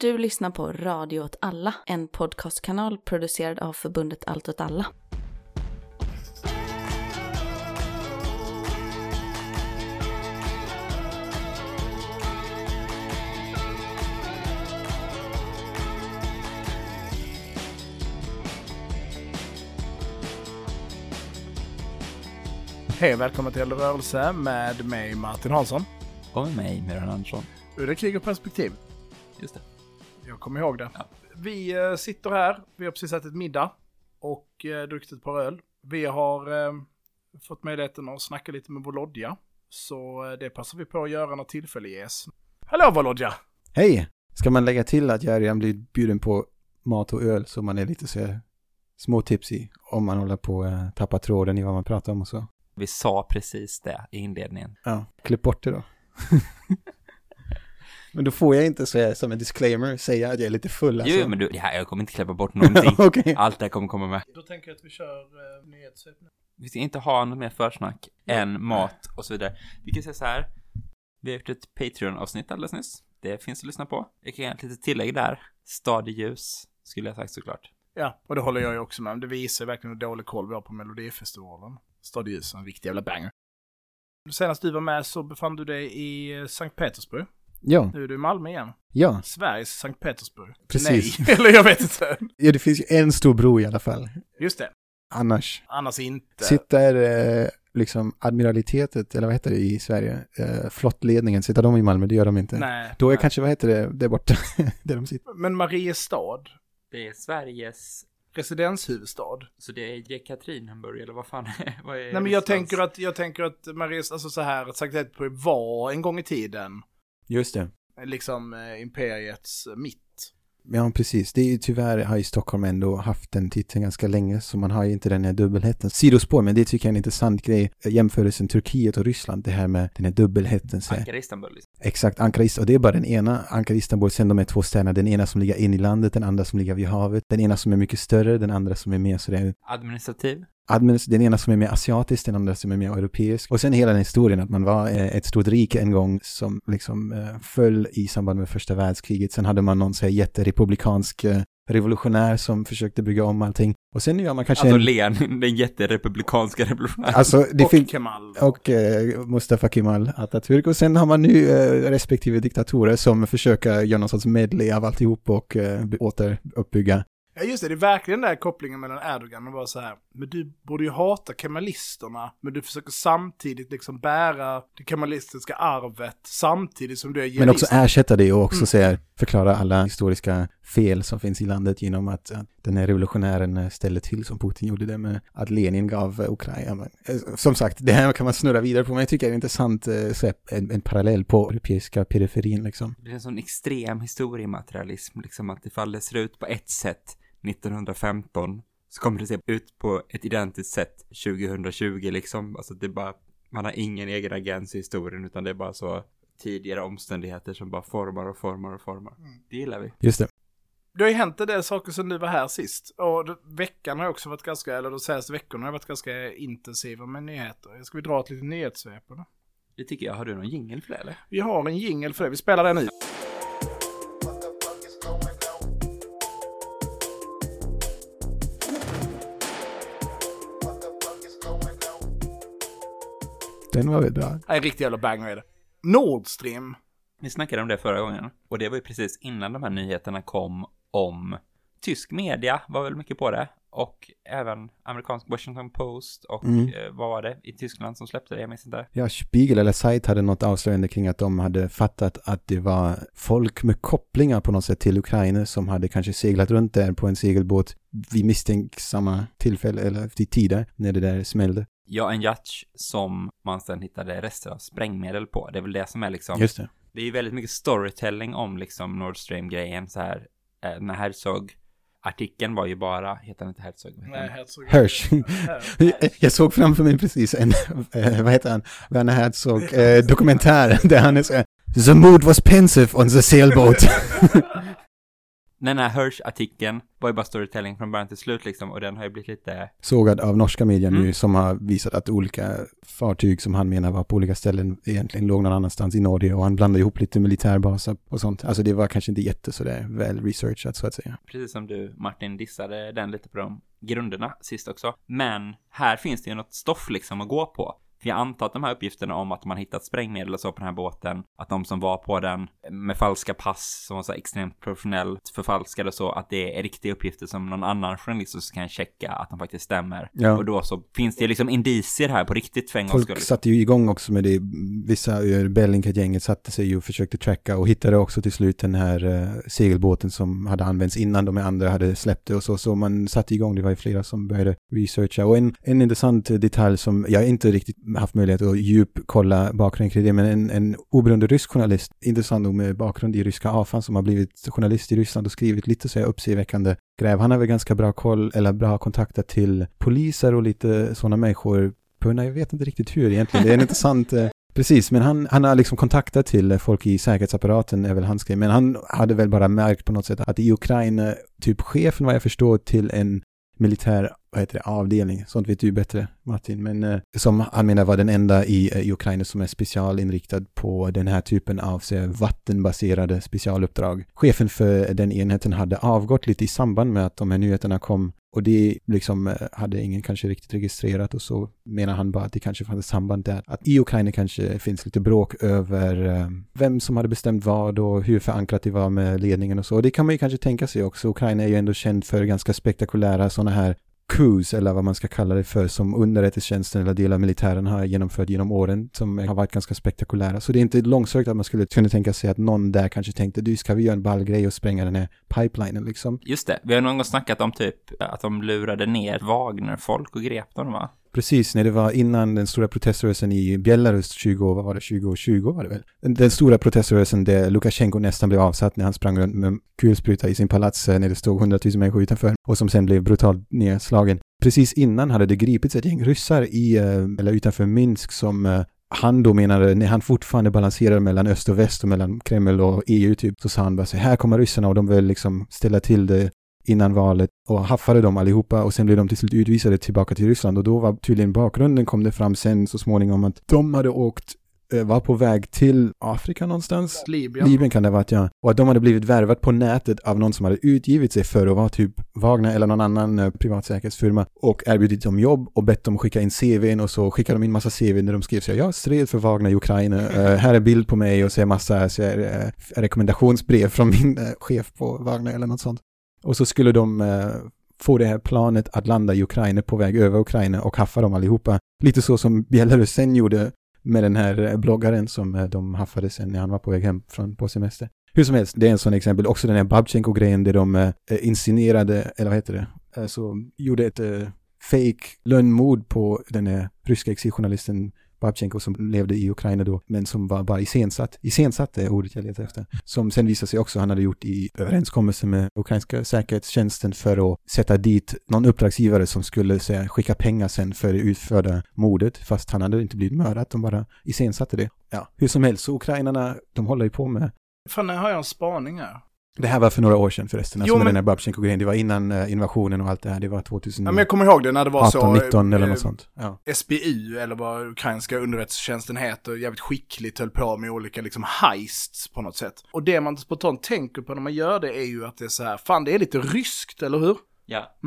Du lyssnar på Radio åt alla, en podcastkanal producerad av förbundet Allt åt alla. Hej och välkommen till rörelse med mig Martin Hansson. Och med mig, Miran Andersson. Ur krig och perspektiv. Just det. Jag kommer ihåg det. Ja. Vi eh, sitter här, vi har precis ätit middag och eh, druckit ett par öl. Vi har eh, fått möjligheten att snacka lite med Volodja. Så det passar vi på att göra när tillfälle ges. Hallå Volodja! Hej! Ska man lägga till att jag redan blivit bjuden på mat och öl så man är lite så småtipsig om man håller på att tappa tråden i vad man pratar om och så. Vi sa precis det i inledningen. Ja, klipp bort det då. men då får jag inte så här, som en disclaimer säga att jag är lite full alltså. Jo, men du, ja, jag kommer inte klippa bort någonting. Okej. Allt det här kommer komma med. Då tänker jag att vi kör eh, nyhetssvep nu. Vi ska inte ha något mer försnack än mat och så vidare. Vi kan säga så här. Vi har gjort ett Patreon-avsnitt alldeles nyss. Det finns att lyssna på. Jag kan göra ett litet tillägg där. Stadig ljus, skulle jag sagt såklart. Ja, och det håller jag ju också med om. Det visar verkligen hur dålig koll vi har på Melodifestivalen. Stadig ljus, en riktig jävla banger. Senast du var med så befann du dig i eh, Sankt Petersburg. Ja, Nu är du i Malmö igen. ja, Sveriges Sankt Petersburg. Precis. Nej, eller jag vet inte. ja, det finns ju en stor bro i alla fall. Just det. Annars Annars inte. sitter eh, liksom admiralitetet, eller vad heter det i Sverige, eh, flottledningen, sitter de i Malmö? Det gör de inte. Nej. Då är nej. kanske, vad heter det, där borta, där de sitter. Men Mariestad, Det är Sveriges... residenshuvudstad. Så det är Jekaterinburg, eller vad fan är vad är Nej men jag tänker att, jag tänker att Mariestad, alltså så här, att Sankt Petersburg var en gång i tiden, Just det. liksom eh, imperiets mitt. Ja, precis. Det är ju tyvärr har ju Stockholm ändå haft den titeln ganska länge, så man har ju inte den här dubbelheten. Sidospår, men det tycker jag är en intressant grej. Jämförelsen Turkiet och Ryssland, det här med den här dubbelheten. Så. Ankara Istanbul. Liksom. Exakt, Ankara Istanbul, och det är bara den ena, Ankara Istanbul, sen de är två städerna, den ena som ligger in i landet, den andra som ligger vid havet, den ena som är mycket större, den andra som är mer sådär Administrativ. Den ena som är mer asiatisk, den andra som är mer europeisk. Och sen hela den historien att man var eh, ett stort rike en gång som liksom eh, föll i samband med första världskriget. Sen hade man någon så här jätterepublikansk eh, revolutionär som försökte bygga om allting. Och sen gör man kanske Alltså en... Lenin, den jätterepublikanska revolutionären. Alltså, det och finns... Kemal. Och eh, Mustafa Kemal Atatürk. Och sen har man nu eh, respektive diktatorer som försöker göra någon sorts medley av alltihop och eh, återuppbygga. Ja just det, det är verkligen den där kopplingen mellan Erdogan och bara så här, men du borde ju hata kemalisterna, men du försöker samtidigt liksom bära det kemalistiska arvet samtidigt som du är Men jihadist. också ersätta det och också Mm. säga, förklara alla historiska fel som finns i landet genom att, att den här revolutionären eh, ställde till som Putin gjorde det med att Lenin gav eh, Ukraina. Men, eh, Som sagt, det här kan man snurra vidare på, men jag tycker det är intressant, så en, en parallell på europeiska periferin liksom. Det är en sån extrem historiematerialism, liksom att ifall det ser ut på ett sätt 1915 så kommer det se ut på ett identiskt sätt 2020 liksom. Alltså det är bara, man har ingen egen agens i historien utan det är bara så tidigare omständigheter som bara formar och formar och formar. Det gillar vi. Just det. Det har ju hänt en del saker sedan du var här sist. Och veckan har också varit ganska, eller de senaste veckorna har varit ganska intensiva med nyheter. Ska vi dra ett litet nyhetssvep eller? Det tycker jag. Har du någon jingel för det eller? Vi har en jingel för det, vi spelar den nu. Den var väl bra. En riktig jävla banger är det. Nord Stream. Vi snackade om det förra gången och det var ju precis innan de här nyheterna kom om tysk media var väl mycket på det och även amerikansk Washington Post och Mm. eh, vad var det i Tyskland som släppte det? Jag minns inte. Ja, Spiegel eller Zeit hade något avslöjande kring att de hade fattat att det var folk med kopplingar på något sätt till Ukraina som hade kanske seglat runt där på en segelbåt vid misstänksamma tillfälle eller vid tider när det där smällde. Ja, en yacht som man sen hittade rester av sprängmedel på. Det är väl det som är liksom, Just det. det är ju väldigt mycket storytelling om liksom Nord Stream-grejen så här. Eh, när Herzog, artikeln var ju bara, heter han inte Herzog? Han? Herzog. Hirsch. Jag såg framför mig precis en, eh, vad heter han, Werner Herzog eh, dokumentär där han är så här, The mood was pensive on the sailboat. Den här Hirsch-artikeln var ju bara storytelling från början till slut liksom och den har ju blivit lite... Sågad av norska media nu Mm. som har visat att olika fartyg som han menar var på olika ställen egentligen låg någon annanstans i Norge och han blandade ihop lite militärbaser och sånt. Alltså det var kanske inte jätte sådär väl researchat så att säga. Precis som du Martin dissade den lite på de grunderna sist också. Men här finns det ju något stoff liksom att gå på. För jag antar att de här uppgifterna om att man hittat sprängmedel och så på den här båten, att de som var på den med falska pass som var så extremt professionellt förfalskade och så, att det är riktiga uppgifter som någon annan journalist kan checka att de faktiskt stämmer. Ja. Och då så finns det liksom indicier här på riktigt för en Folk skull. satte ju igång också med det. Vissa ur Bellingcat-gänget satte sig ju och försökte tracka och hittade också till slut den här eh, segelbåten som hade använts innan de andra hade släppt det och så. Så man satte igång, det var ju flera som började researcha. Och en, en intressant detalj som jag inte riktigt haft möjlighet att djupkolla bakgrunden kring det, men en, en oberoende rysk journalist, intressant nog med bakgrund i ryska AFAN, som har blivit journalist i Ryssland och skrivit lite så här uppseendeväckande gräv. Han har väl ganska bra koll, eller bra kontakter till poliser och lite sådana människor på, jag vet inte riktigt hur egentligen. Det är en intressant, eh, precis, men han, han har liksom kontakter till folk i säkerhetsapparaten, är väl hans grej. Men han hade väl bara märkt på något sätt att i Ukraina, typ chefen vad jag förstår till en militär vad heter det, avdelning, sånt vet du bättre Martin, men eh, som han menar var den enda i, eh, i Ukraina som är specialinriktad på den här typen av så, vattenbaserade specialuppdrag. Chefen för den enheten hade avgått lite i samband med att de här nyheterna kom och det liksom eh, hade ingen kanske riktigt registrerat och så menar han bara att det kanske fanns ett samband där. Att i Ukraina kanske finns lite bråk över eh, vem som hade bestämt vad och hur förankrat det var med ledningen och så. Och det kan man ju kanske tänka sig också. Ukraina är ju ändå känd för ganska spektakulära sådana här coups, eller vad man ska kalla det för, som underrättelsetjänsten eller delar av militären har genomfört genom åren, som har varit ganska spektakulära. Så det är inte långsökt att man skulle kunna tänka sig att någon där kanske tänkte, du, ska vi göra en ball grej och spränga den här pipelinen liksom? Just det, vi har någon gång snackat om typ att de lurade ner Wagner-folk och grep dem va? Precis, när det var innan den stora proteströrelsen i Belarus 20, vad var det, 2020 var det väl? Den, den stora proteströrelsen där Lukasjenko nästan blev avsatt när han sprang runt med kulspruta i sin palats eh, när det stod hundratusen människor utanför och som sen blev brutalt nedslagen. Precis innan hade det gripits ett gäng ryssar i, eh, eller utanför Minsk som eh, han då menade, när han fortfarande balanserade mellan öst och väst och mellan Kreml och EU typ, så sa han bara så här kommer ryssarna och de vill liksom ställa till det innan valet och haffade dem allihopa och sen blev de till slut utvisade tillbaka till Ryssland och då var tydligen bakgrunden kom det fram sen så småningom att de hade åkt, eh, var på väg till Afrika någonstans. Libyen. Libyen kan det ha varit ja. Och att de hade blivit värvat på nätet av någon som hade utgivit sig för att vara typ Wagner eller någon annan eh, privat säkerhetsfirma och erbjudit dem jobb och bett dem skicka in CVn och så skickade de in massa CV när de skrev så jag stred för Wagner i Ukraina, Eh, här är bild på mig och så är massa så här, eh, rekommendationsbrev från min eh, chef på Wagner eller något sånt. Och så skulle de eh, få det här planet att landa i Ukraina på väg över Ukraina och haffa dem allihopa. Lite så som Belarus sen gjorde med den här eh, bloggaren som eh, de haffade sen när han var på väg hem från, på semester. Hur som helst, det är en sån exempel. Också den här Babchenko-grejen där de eh, eh insinuerade, eller vad heter det, alltså gjorde ett eh, fake lönnmord på den här ryska exiljournalisten Babchenko som levde i Ukraina då, men som var bara iscensatt. Iscensatt är ordet jag letar efter. Som sen visade sig också han hade gjort i överenskommelse med ukrainska säkerhetstjänsten för att sätta dit någon uppdragsgivare som skulle säga, skicka pengar sen för det utförda mordet, fast han hade inte blivit mördad, de bara iscensatte det. Ja, hur som helst, så ukrainarna, de håller ju på med Fan, nu har jag en spaning här det här var för några år sedan förresten, alltså Jo, med men- den här Babchenko-grejen. Det var innan eh, invasionen och allt det här. Det var 2018, Ja, men jag kommer ihåg det när det var så... 19 eller eh, något sånt. Ja. SBU, eller vad ukrainska underrättelsetjänsten heter, jävligt skickligt höll på med olika liksom heists på något sätt. Och det man spontant tänker på när man gör det är ju att det är så här, fan det är lite ryskt, eller hur? Ja.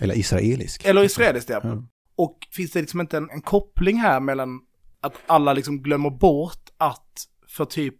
Eller israelisk. Eller israeliskt, ja. Ja. Och finns det liksom inte en, en koppling här mellan att alla liksom glömmer bort att för typ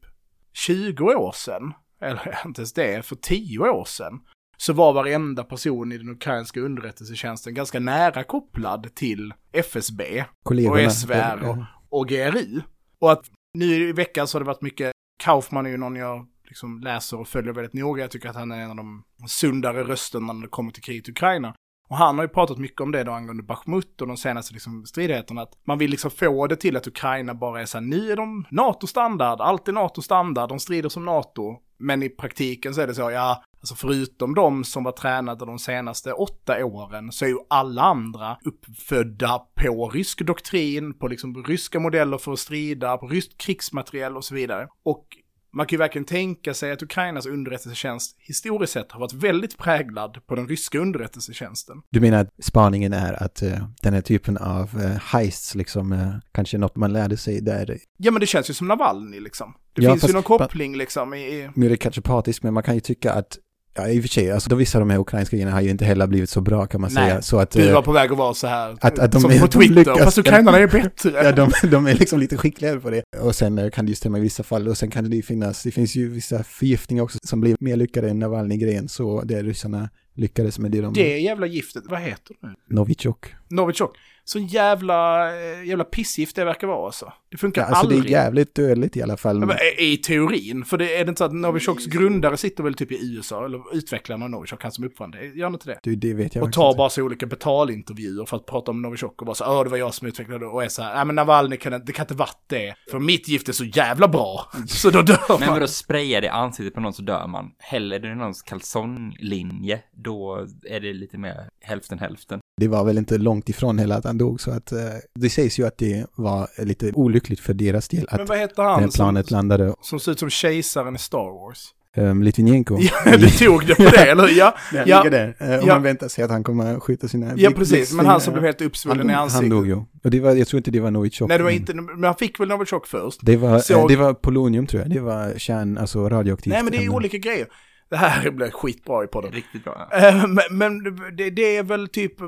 20 år sedan, eller inte ens det, för 10 år sedan, så var varenda person i den ukrainska underrättelsetjänsten ganska nära kopplad till FSB Kollegorna. och SVR och, och GRU. Och att nu i veckan så har det varit mycket, Kaufman är ju någon jag liksom läser och följer väldigt noga. Jag tycker att han är en av de sundare rösterna när det kommer till kriget i Ukraina. Och han har ju pratat mycket om det då angående Bachmut och de senaste liksom stridigheterna. Att man vill liksom få det till att Ukraina bara är så här, nu är de NATO-standard, allt är NATO-standard, de strider som NATO. Men i praktiken så är det så, ja, alltså förutom de som var tränade de senaste åtta åren så är ju alla andra uppfödda på rysk doktrin, på liksom ryska modeller för att strida, på ryskt krigsmateriel och så vidare. Och man kan ju verkligen tänka sig att Ukrainas underrättelsetjänst historiskt sett har varit väldigt präglad på den ryska underrättelsetjänsten. Du menar att spaningen är att uh, den här typen av uh, heists, liksom, uh, kanske något man lärde sig där? Ja, men det känns ju som Navalny liksom. Det Ja, finns fast- ju någon koppling liksom i... i Nu är det kanske patiskt, men man kan ju tycka att Ja, i och för sig, alltså, vissa av de här ukrainska grejerna har ju inte heller blivit så bra kan man Nej, säga. Så att, du eh, var på väg att vara så här, Att- att de som är- på de Twitter, lyckas- fast ukrainarna är bättre. Ja, de, de är liksom lite skickligare på det. Och sen eh, kan det ju stämma i vissa fall. Och sen kan det ju finnas, det finns ju vissa förgiftningar också som blir mer lyckade än Navalny-grejen. Så det ryssarna lyckades med det de... Det jävla giftet, vad heter det? Novichok. Novichok. Så jävla, eh, jävla pissgift det verkar vara alltså. Det funkar Ja, alltså det aldrig. är jävligt dödligt i alla fall. Ja, men I teorin, för det är det inte så att Novichoks grundare sitter väl typ i USA, eller utvecklaren av Novichok, han som uppfann det, gör inte det? Du, det vet jag Och tar bara så olika betalintervjuer för att prata om Novichok och bara så åh det var jag som utvecklade det och är så här, nej men Navalny kan det kan inte varit det, för mitt gift är så jävla bra, så då dör Men man. vadå, spraya det i ansiktet på någon så dör man. Häller i någons kalsonglinje, då är det lite mer hälften hälften. Det var väl inte långt ifrån heller att han dog. Så att eh, det sägs ju att det var lite olyckligt för deras del Men att vad heter det han här planet som, landade. som ser ut som kejsaren i Star Wars? Um, Litvinenko. Ja, du tog det på det, eller hur? Ja, Den ja, där. Eh, och Ja. man väntar sig att han kommer skjuta sina ja precis, men han som blev helt han uppsvullen i han ansiktet. dog ju. Och det var, jag tror inte det var Novichok. Nej, det var men- inte, men han fick väl Novichok först? Det var, Såg- eh, det var polonium tror jag. Det var kärn, alltså radioaktivt. Nej, men det är ämne. olika grejer. Det här blir skitbra i podden. Riktigt bra. Eh, Men, men det, det är väl typ eh,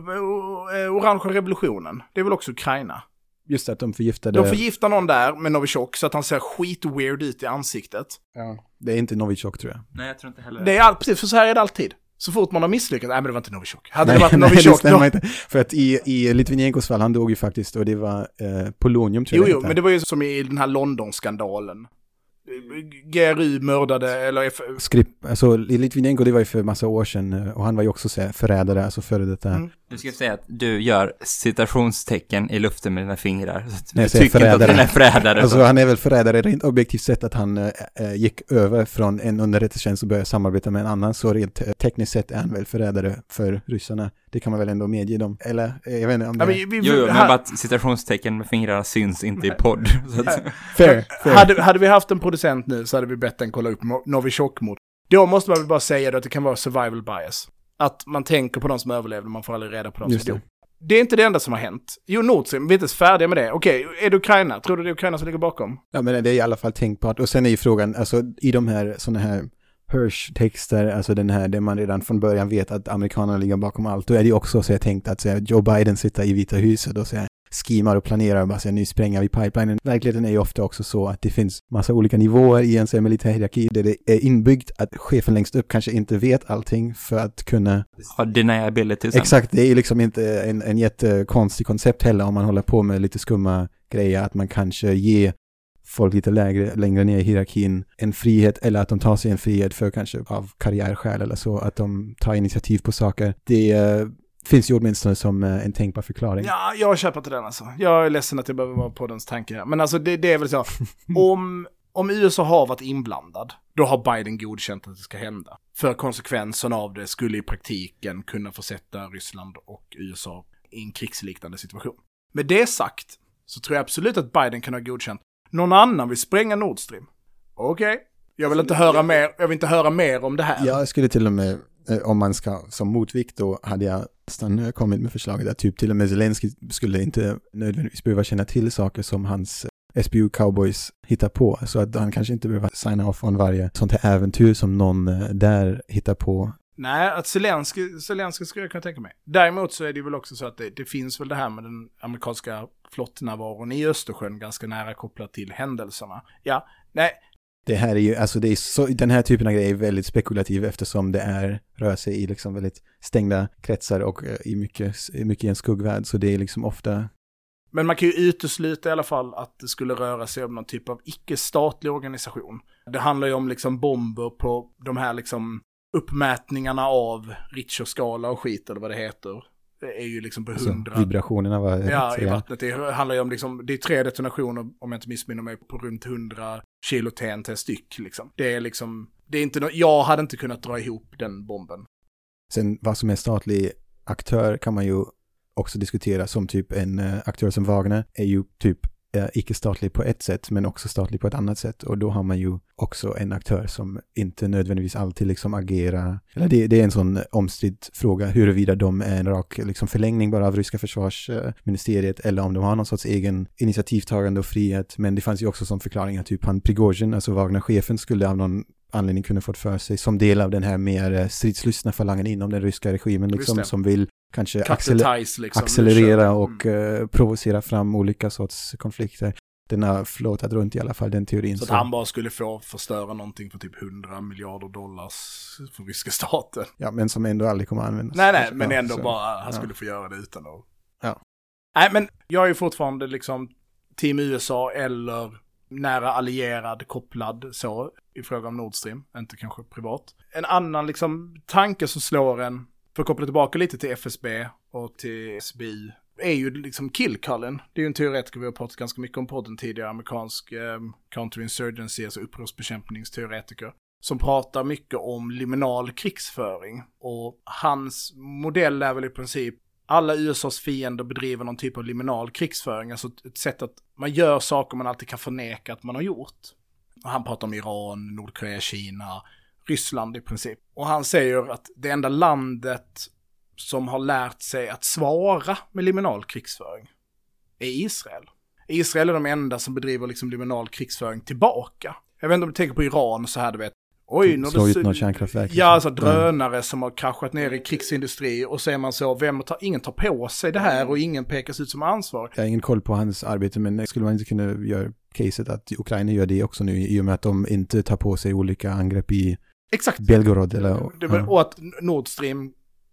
orangea revolutionen. Det är väl också Ukraina. Just att de förgiftade... De förgiftar någon där med Novichok så att han ser skitweird ut i ansiktet. ja, det är inte Novichok tror jag. Nej, jag tror inte heller Det är all, precis, för så här är det alltid. Så fort man har misslyckats, nej men det var inte Novichok. Hade det varit nej, det Novichok stämmer då... inte. För att i, i Litvinenkos fall, han dog ju faktiskt och det var eh, polonium tror Jo, jag jo, hette. men det var ju som i den här London-skandalen. GRU mördade, eller F- Skrip, alltså i Litvinenko, det var ju för massa år sedan eh, och han var ju också förrädare, alltså före detta. Mm. Du ska säga att du gör citationstecken i luften med dina fingrar. Så Nej, du tycker inte att förrädare. den är förrädare. Alltså så. han är väl förrädare rent objektivt sett att han eh, gick över från en underrättelsetjänst och började samarbeta med en annan. Så rent eh, tekniskt sett är han väl förrädare för ryssarna. Det kan man väl ändå medge dem. Eller, jag vet inte om det Ja, men vi, Jo, jo, men bara att citationstecken med fingrarna syns inte i podd. Så att, Fair, fair. Hade, hade vi haft en producent nu så hade vi bett den kolla upp Mo- Novichok-mord. Då måste man väl bara säga då att det kan vara survival bias. Att man tänker på de som överlevde, man får aldrig reda på de Just som det. dog. Det är inte det enda som har hänt. Jo, Nord Stream, vi är inte ens färdiga med det. Okej, är det Ukraina? Tror du det är Ukraina som ligger bakom? Ja, men det är i alla fall tänkbart. Och sen är ju frågan, alltså i de här sådana här Hirsch-texter, alltså den här där man redan från början vet att amerikanerna ligger bakom allt, då är det ju också så jag tänkt att säga, Joe Biden sitter i Vita huset och säger skimar och planerar och bara säger nu spränger vi pipelinen. Verkligheten är ju ofta också så att det finns massa olika nivåer i en så militär hierarki där det är inbyggt att chefen längst upp kanske inte vet allting för att kunna ja, deniability. Exakt, det är ju liksom inte en, en jättekonstig koncept heller om man håller på med lite skumma grejer, att man kanske ger folk lite lägre, längre ner i hierarkin en frihet eller att de tar sig en frihet för kanske av karriärskäl eller så, att de tar initiativ på saker. Det eh, finns ju åtminstone som eh, en tänkbar förklaring. Ja, jag köper inte den alltså. Jag är ledsen att jag behöver vara på dens tanke. Men alltså det, det är väl så. om, om USA har varit inblandad, då har Biden godkänt att det ska hända. För konsekvensen av det skulle i praktiken kunna försätta Ryssland och USA i en krigsliknande situation. Med det sagt, så tror jag absolut att Biden kan ha godkänt. Någon annan vill spränga Nord Stream. Okej, jag vill inte höra mer, jag vill inte höra mer om det här. Jag skulle till och med, Eh, om man ska som motvikt då, hade jag nästan eh, kommit med förslaget att typ till och med Zelensky skulle inte nödvändigtvis behöva känna till saker som hans eh, SBU cowboys hittar på. Så att han kanske inte behöver signa off on varje sånt här äventyr som någon där hittar på. Nej, att Zelensky, Zelensky skulle jag kunna tänka mig. Däremot så är det väl också så att det, det finns väl det här med den amerikanska flottnärvaron i Östersjön ganska nära kopplat till händelserna. Ja, nej, det här är ju, alltså det är så, den här typen av grejer är väldigt spekulativ eftersom det är, rör sig i liksom väldigt stängda kretsar och eh, i mycket, i mycket i en skuggvärld. Så det är liksom ofta men man kan ju utesluta i alla fall att det skulle röra sig om någon typ av icke-statlig organisation. Det handlar ju om liksom bomber på de här liksom uppmätningarna av Richterskala och skit eller vad det heter. Är ju liksom på alltså, hundra. vibrationerna var Ja, i vattnet. Det handlar ju om liksom, det är tre detonationer, om jag inte missminner mig, på runt 100 kilo TNT styck liksom. Det är liksom, det är inte no jag hade inte kunnat dra ihop den bomben. Sen vad som är statlig aktör kan man ju också diskutera som typ en eh, aktör som Wagner är ju typ icke-statlig på ett sätt men också statlig på ett annat sätt. Och då har man ju också en aktör som inte nödvändigtvis alltid liksom agerar, eller det, det är en sån omstridd fråga huruvida de är en rak liksom förlängning bara av ryska försvarsministeriet eller om de har någon sorts egen initiativtagande och frihet. Men det fanns ju också som förklaring att typ han Prigozjin, alltså Wagner-chefen skulle av någon anledning kunde fått för sig som del av den här mer eh, stridslystna falangen inom den ryska regimen liksom som vill kanske acceler ties, liksom. accelerera Mm. och eh, provocera fram olika sorts konflikter. Den har flåtat runt i alla fall, den teorin. Så att han bara skulle få förstöra någonting för typ 100 miljarder dollars för ryska staten. Ja, men som ändå aldrig kommer att användas. Nej, nej, men Ja, ändå så- bara, han ja. skulle få göra det utan att... Ja. Nej, men jag är ju fortfarande liksom Team USA eller nära allierad kopplad så i fråga om Nord Stream, inte kanske privat. En annan liksom tanke som slår en, för att koppla tillbaka lite till FSB och till SBI, är ju liksom killkallen. Det är ju en teoretiker vi har pratat ganska mycket om på podden tidigare, amerikansk eh, counterinsurgency, alltså upprorsbekämpningsteoretiker som pratar mycket om liminal krigsföring. Och hans modell är väl i princip alla USAs fiender bedriver någon typ av liminal krigsföring, alltså ett- ett sätt att man gör saker man alltid kan förneka att man har gjort. Och han pratar om Iran, Nordkorea, Kina, Ryssland i princip. Och han säger att det enda landet som har lärt sig att svara med liminal krigsföring är Israel. Israel är de enda som bedriver liksom liminal krigsföring tillbaka. Jag vet inte om du tänker på Iran så här, du vet. Oj, nu har su- något kärnkraftverk. Ja, alltså drönare som har kraschat ner i krigsindustri och så är man så, vem tar, ingen tar på sig det här och ingen pekas ut som ansvarig. Jag har ingen koll på hans arbete, men skulle man inte kunna göra caset att Ukraina gör det också nu i och med att de inte tar på sig olika angrepp i Exakt. Belgorod eller... Det, var- ja. och att Nord Stream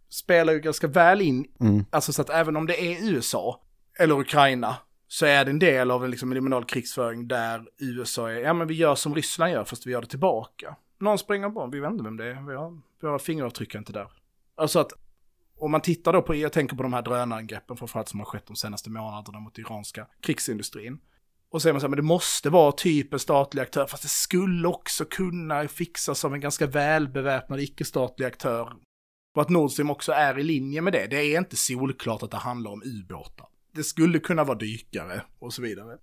spelar ju ganska väl in, Mm. alltså så att även om det är USA eller Ukraina så är det en del av en liksom liminal krigsföring där USA är, ja men vi gör som Ryssland gör fast vi gör det tillbaka. Någon springer på, vi vet inte vem det är, vi har, våra fingeravtryck är inte där. Alltså att om man tittar då på, jag tänker på de här drönarangreppen framförallt som har skett de senaste månaderna mot iranska krigsindustrin. Och så säger man så här, men det måste vara typ en statlig aktör, fast det skulle också kunna fixas av en ganska välbeväpnad icke-statlig aktör. Och att Nord Stream också är i linje med det. Det är inte solklart att det handlar om ubåtar. Det skulle kunna vara dykare och så vidare.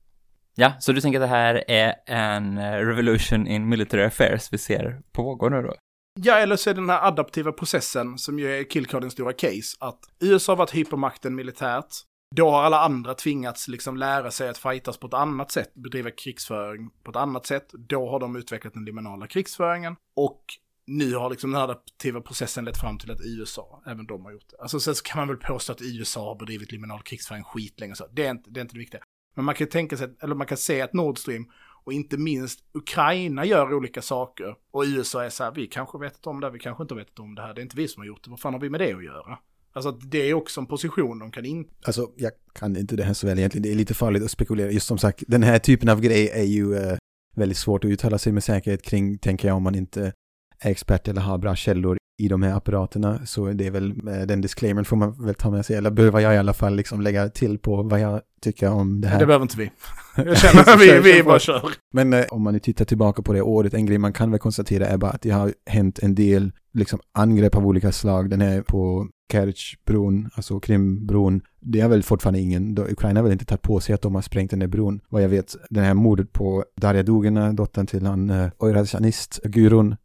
Ja, så du tänker att det här är en eh, revolution in military affairs vi ser pågå nu då? Ja, eller så är det den här adaptiva processen som ju är Killcardens stora case. Att USA har varit hypermakten militärt. Då har alla andra tvingats liksom lära sig att fightas på ett annat sätt, bedriva krigsföring på ett annat sätt. Då har de utvecklat den liminala krigsföringen. Och nu har liksom den adaptiva processen lett fram till att USA, även de har gjort det. Alltså sen så kan man väl påstå att USA har bedrivit liminal krigsföring skitlänge så. Det är inte det, är inte det viktiga. Men man kan tänka sig, eller man kan se att Nord Stream och inte minst Ukraina gör olika saker. Och USA är så här, vi kanske vet om det, vi kanske inte vet om det här, det är inte vi som har gjort det, vad fan har vi med det att göra? Alltså det är också en position de kan in... Alltså, jag kan inte det här så väl egentligen. Det är lite farligt att spekulera. Just som sagt, den här typen av grej är ju eh, väldigt svårt att uttala sig med säkerhet kring, tänker jag, om man inte är expert eller har bra källor i de här apparaterna. Så det är väl, eh, den disclaimern får man väl ta med sig, eller behöver jag i alla fall liksom lägga till på vad jag tycker om det här. Det behöver inte vi. Jag känner att vi, vi bara kör. Men eh, om man nu tittar tillbaka på det året, en grej man kan väl konstatera är bara att det har hänt en del liksom, angrepp av olika slag. Den här på Kerchbron, alltså Krimbron, det är väl fortfarande ingen, då, Ukraina har väl inte tagit på sig att de har sprängt den där bron. Vad jag vet, Det här mordet på Darja Dugina, dottern till han eh, uh, Oirazjanist, Gurun,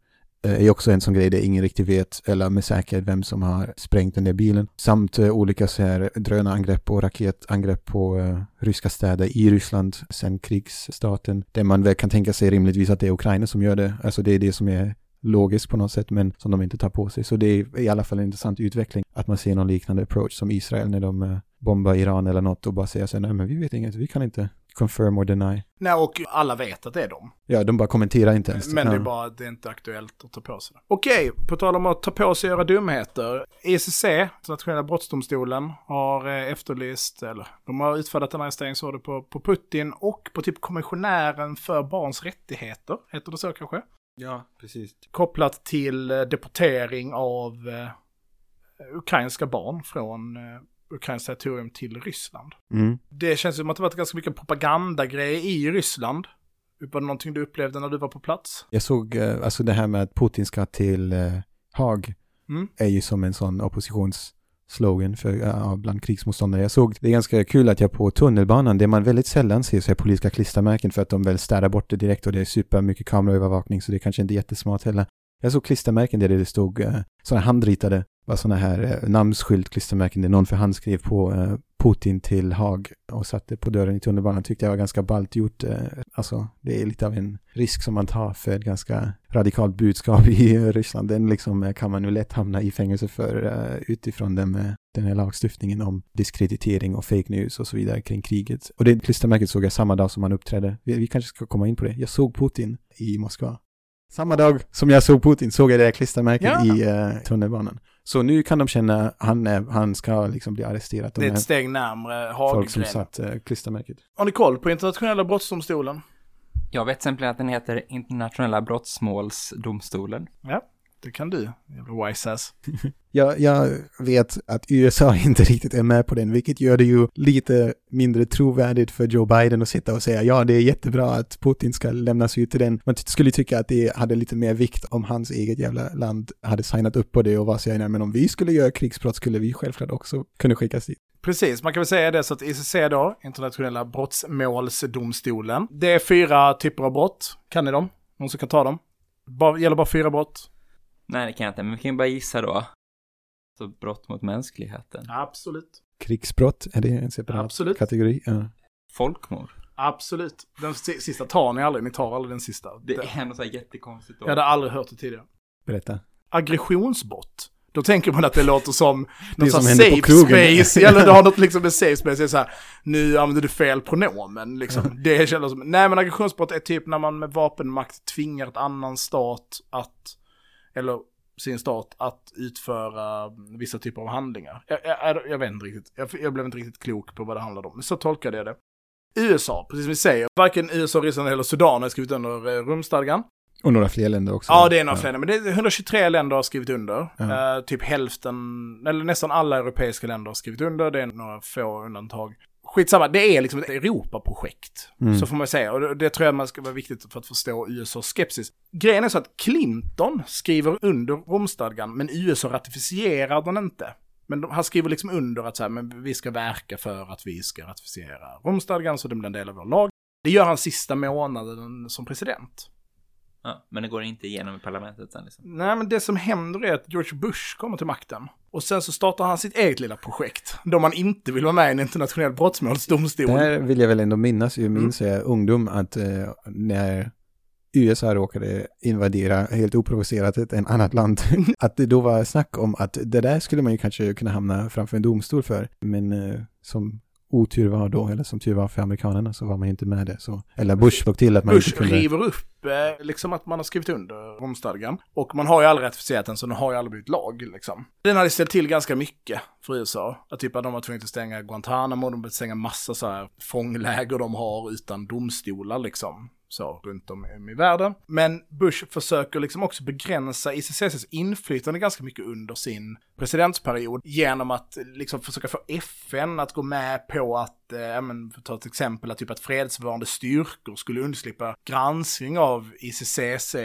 eh, är också en sån grej där ingen riktigt vet, eller med säkerhet, vem som har sprängt den där bilen. Samt eh, olika så här drönarangrepp och raketangrepp på eh, ryska städer i Ryssland sen krigsstarten. Där man väl kan tänka sig rimligtvis att det är Ukraina som gör det. Alltså det är det som är logiskt på något sätt, men som de inte tar på sig. Så det är i alla fall en intressant utveckling att man ser någon liknande approach som Israel när de eh, bombar Iran eller något och bara säger så här, nej men vi vet inget, vi kan inte confirm or deny. Nej, och alla vet att det är dem. Ja, de bara kommenterar inte ens. Men det är Ja. bara att det är inte aktuellt att ta på sig det. Okej, på tal om att ta på sig och göra dumheter. ECC, Internationella brottsdomstolen, har eh, efterlyst, eller de har utfärdat en arresteringsorder på, på Putin och på typ kommissionären för barns rättigheter, heter det så kanske? Ja, precis. Kopplat till eh, deportering av ukrainska barn från eh, ukrainskt territorium till Ryssland. Mm. Det känns som att det varit ganska mycket propagandagrejer i Ryssland. Var det någonting du upplevde när du var på plats? Jag såg, eh, alltså det här med att Putin ska till eh, Haag Mm. är ju som en sån slogan för, bland krigsmotståndare. Jag såg, det är ganska kul att jag på tunnelbanan, det man väldigt sällan ser så är politiska klistermärken för att de väl städar bort det direkt och det är supermycket kameraövervakning så det är kanske inte jättesmart heller. Jag såg klistermärken där det stod eh, sådana handritade, var sådana här eh, namnskylt klistermärken där någon för hand skrev på eh, Putin till Haag och satte på dörren i tunnelbanan tyckte jag var ganska ballt gjort. Eh, alltså, det är lite av en risk som man tar för ett ganska radikalt budskap i Ryssland. Den liksom eh, kan man ju lätt hamna i fängelse för eh, utifrån den, eh, den här lagstiftningen om diskreditering och fake news och så vidare kring kriget. Och det klistermärket såg jag samma dag som han uppträdde. Vi, vi kanske ska komma in på det. Jag såg Putin i Moskva. Samma dag som jag såg Putin såg jag det här klistermärket Ja. i eh, tunnelbanan. Så nu kan de känna han, är, han ska liksom bli arresterad. De Det är ett steg närmre folk som satt eh, klistermärket. Har ni koll på internationella brottsdomstolen? Jag vet exempel att den heter Internationella brottmålsdomstolen. Ja, det kan du. Jävla wise ass. Jag, jag vet att USA inte riktigt är med på den, vilket gör det ju lite mindre trovärdigt för Joe Biden att sitta och säga ja, det är jättebra att Putin ska lämnas ut till den. Man skulle tycka att det hade lite mer vikt om hans eget jävla land hade signat upp på det och var så här, men om vi skulle göra krigsbrott skulle vi självklart också kunna skickas dit. Precis, man kan väl säga det så att ICC då, Internationella brottmålsdomstolen, det är fyra typer av brott. Kan ni dem? Någon som kan ta dem? Bara, gäller bara fyra brott? Nej, det kan jag inte, men vi kan bara gissa då. Så brott mot mänskligheten. Absolut. Krigsbrott, är det en separat Absolut. kategori? Ja. Folkmord. Absolut. Den si- sista tar ni aldrig, ni tar aldrig den sista. Det Det- är ändå så här jättekonstigt då. Jag hade aldrig hört det tidigare. Berätta. Aggressionsbrott. Då tänker man att det låter som någon som safe space, eller du har något liksom med safe space, det så här, nu använder du fel pronomen, liksom. Det känns som, nej men aggressionsbrott är typ när man med vapenmakt tvingar ett annan stat att, eller sin stat att utföra vissa typer av handlingar. Jag, jag, jag vet inte riktigt, jag, jag blev inte riktigt klok på vad det handlade om, men så tolkade jag det. USA, precis som vi säger, varken USA, Ryssland eller Sudan har skrivit under eh, rumstadgan. Och några fler länder också. Ja, det är några fler, men det är 123 länder har skrivit under. Ja. Eh, typ hälften, eller nästan alla europeiska länder har skrivit under. Det är några få undantag. Skitsamma, det är liksom ett Europaprojekt. Mm. Så får man säga. Och det, det tror jag man ska vara viktigt för att förstå USAs skepsis. Grejen är så att Clinton skriver under Romstadgan, men USA ratificerar den inte. Men de, han skriver liksom under att så här, men vi ska verka för att vi ska ratificera Romstadgan så det blir en del av vår lag. Det gör han sista månaden som president. Ja, men det går inte igenom i parlamentet sen liksom. Nej, men det som händer är att George Bush kommer till makten. Och sen så startar han sitt eget lilla projekt. Då man inte vill vara med i en internationell brottmålsdomstol. Det här vill jag väl ändå minnas, Mm. jag minns jag ungdom att eh, när USA råkade invadera helt oprovocerat ett en annat land, att det då var snack om att det där skulle man ju kanske kunna hamna framför en domstol för, men eh, som otur var då, eller som tur var för amerikanerna, så var man ju inte med det. Så, eller Bush såg till att man Bush inte kunde... river upp eh, liksom att man har skrivit under Romstadgan. Och man har ju aldrig ratificerat den så den har ju aldrig blivit lag liksom. Den hade ställt till ganska mycket för USA. Att typ att de var tvungna att stänga Guantanamo, de var stänga massa så här fångläger de har utan domstolar liksom. Så runt om i världen. Men Bush försöker liksom också begränsa ICCs inflytande ganska mycket under sin presidentsperiod genom att liksom försöka få FN att gå med på att, eh, ja, men, för att ta ett exempel, att typ att fredsbevarande styrkor skulle undslippa granskning av ICCC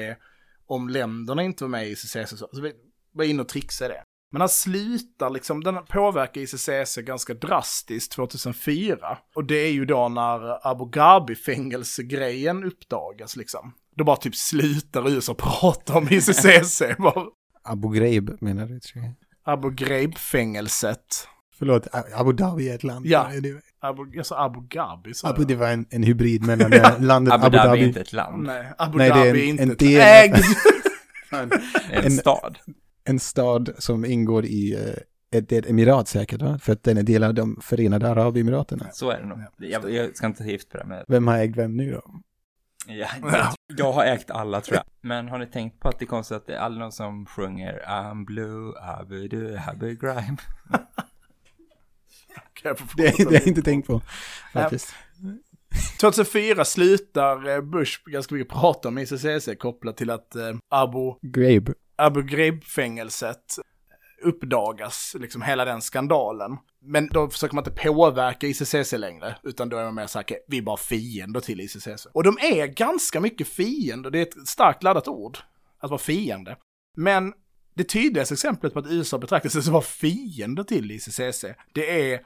om länderna inte var med i ICCC. Så vi var inne och trixade det. Men han slutar liksom, den påverkar ICCC ganska drastiskt 2004. Och det är ju då när Abu Ghraib-fängelsegrejen uppdagas liksom. Då bara typ slutar USA prata om ICCC. Bara, Abu Ghraib menar du? tror jag. Abu Ghraib-fängelset. Förlåt, Abu Dhabi är ett land. Ja. Abu, jag sa Abu Dhabi. sa Abu, jag. det var en, en hybrid mellan eh, landet Abu, Abu, Dhabi Dhabi. är inte ett land. Nej, Abu Nej, Dhabi är en- inte en ett. Fan. Det är en, En- stad. En stad som ingår i eh, ett, ett emirat säkert, va? För att den är del av de förenade arabemiraterna. Så är det nog. Jag, jag ska inte ta gift på det, men Vem har ägt vem nu då? ja, jag, jag har ägt alla tror jag. Men har ni tänkt på att det är konstigt att det är aldrig någon som sjunger I'm blue, Abu du, Abu grime. Det, det har jag inte tänkt på, faktiskt. 2004 slutar eh, Bush ganska mycket prata om ICCC kopplat till att eh, Abu, Grabe. Abu Ghraib-fängelset uppdagas, liksom hela den skandalen. Men då försöker man inte påverka ICCC längre, utan då är man mer säker, vi är bara fiender till ICCC. Och de är ganska mycket fiender, det är ett starkt laddat ord, att vara fiende. Men Det tydligaste exemplet på att USA betraktar sig som var fiende till ICCC, det är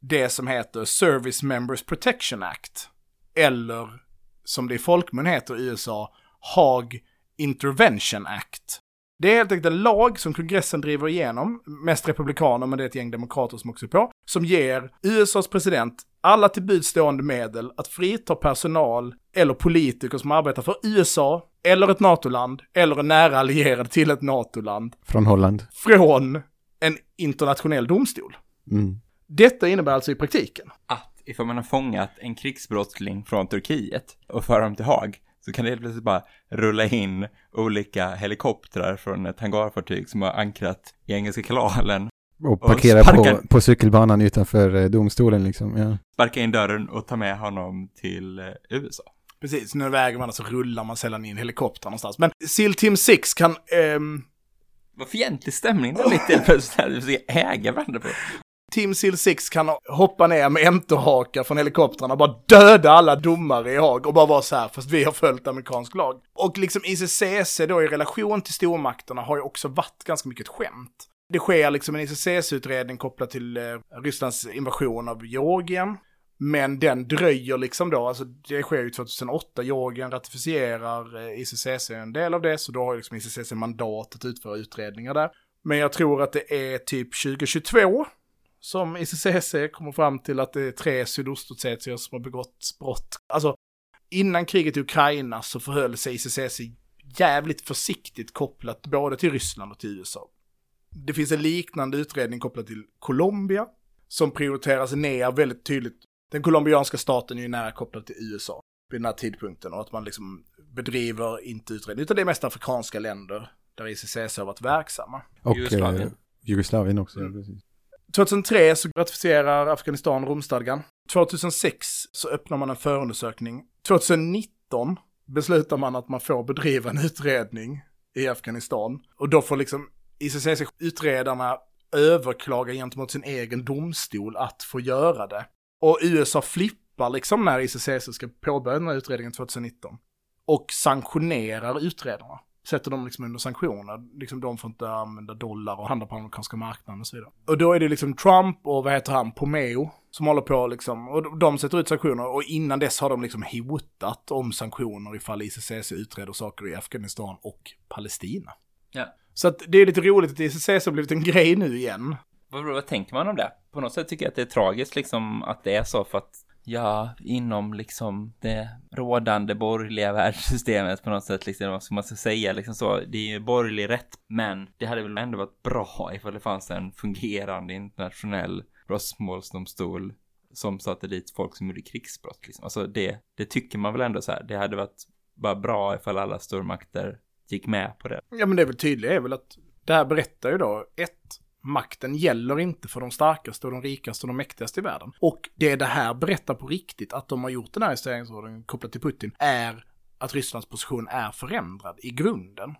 det som heter Service Members Protection Act. Eller som det i folkmun heter i USA, Hague Intervention Act. Det är helt enkelt en lag som kongressen driver igenom, mest republikaner men det är ett gäng demokrater som också är på, som ger USAs president alla till buds stående medel att frita personal eller politiker som arbetar för USA, eller ett NATO-land, eller en nära allierad till ett NATO-land, Från Holland. från en internationell domstol. Mm. Detta innebär alltså i praktiken Att ifall man har fångat en krigsbrottsling från Turkiet och för dem till Haag så kan det helt plötsligt bara rulla in olika helikoptrar från ett hangarfartyg som har ankrat i Engelska kanalen, Och parkera sparkar- på, på cykelbanan utanför eh, domstolen liksom. Ja. sparka in dörren och ta med honom till eh, USA. Precis, nu väger man så rullar man sällan in helikoptrar någonstans. Men SEAL Team 6 kan, ehm, Vad fientlig stämning det är lite plötsligt här, vi ska äga varandra på. Tim SEAL 6 kan hoppa ner med haka från helikoptrarna och bara döda alla domare i Haag och bara vara så här, fast vi har följt amerikansk lag. Och liksom ICCC då i relation till stormakterna har ju också varit ganska mycket ett skämt. Det sker liksom en ICCC-utredning kopplat till eh, Rysslands invasion av Georgien. Men den dröjer liksom då, alltså det sker ju 2008, Georgien ratificerar eh, ICCC en del av det, så då har ju liksom ICCC mandat att utföra utredningar där. Men jag tror att det är typ 2022 som ICCC kommer fram till att det är tre sydostossetier som har begått brott. Alltså, innan kriget i Ukraina så förhöll sig ICCC jävligt försiktigt kopplat både till Ryssland och till USA. Det finns en liknande utredning kopplat till Colombia som prioriteras ner väldigt tydligt. Den colombianska staten är ju nära kopplad till USA vid den här tidpunkten och att man liksom bedriver inte utredning, utan det är mest afrikanska länder där ICCC har varit verksamma. Och Jugoslavien. eh, Jugoslavien också, Mm. ja, precis. 2003 så ratificerar Afghanistan Romstadgan. 2006 så öppnar man en förundersökning. 2019 beslutar man att man får bedriva en utredning i Afghanistan. Och då får liksom ICCC-utredarna överklaga gentemot sin egen domstol att få göra det. Och USA flippar liksom när ICCC ska påbörja den här utredningen 2019. Och sanktionerar utredarna. Sätter dem liksom under sanktioner. Liksom de får inte använda dollar och handla på amerikanska marknaden och så vidare. Och då är det liksom Trump och vad heter han, Pomeo, som håller på liksom. Och de sätter ut sanktioner och innan dess har de liksom hotat om sanktioner ifall ICCC utreder saker i Afghanistan och Palestina. Ja. Så att det är lite roligt att ICCC har blivit en grej nu igen. Vad, vad tänker man om det? På något sätt tycker jag att det är tragiskt liksom att det är så för att ja, inom liksom det rådande borgerliga världssystemet på något sätt, liksom, vad ska man ska säga, liksom så, det är ju borgerlig rätt, men det hade väl ändå varit bra ifall det fanns en fungerande internationell brottmålsdomstol som satte dit folk som gjorde krigsbrott, liksom. Alltså det, det tycker man väl ändå så här, det hade varit bara bra ifall alla stormakter gick med på det. Ja men det är väl tydligt är väl att det här berättar ju då, ett, makten gäller inte för de starkaste och de rikaste och de mäktigaste i världen. Och det det här berättar på riktigt, att de har gjort den här investeringsordningen kopplat till Putin, är att Rysslands position är förändrad i grunden.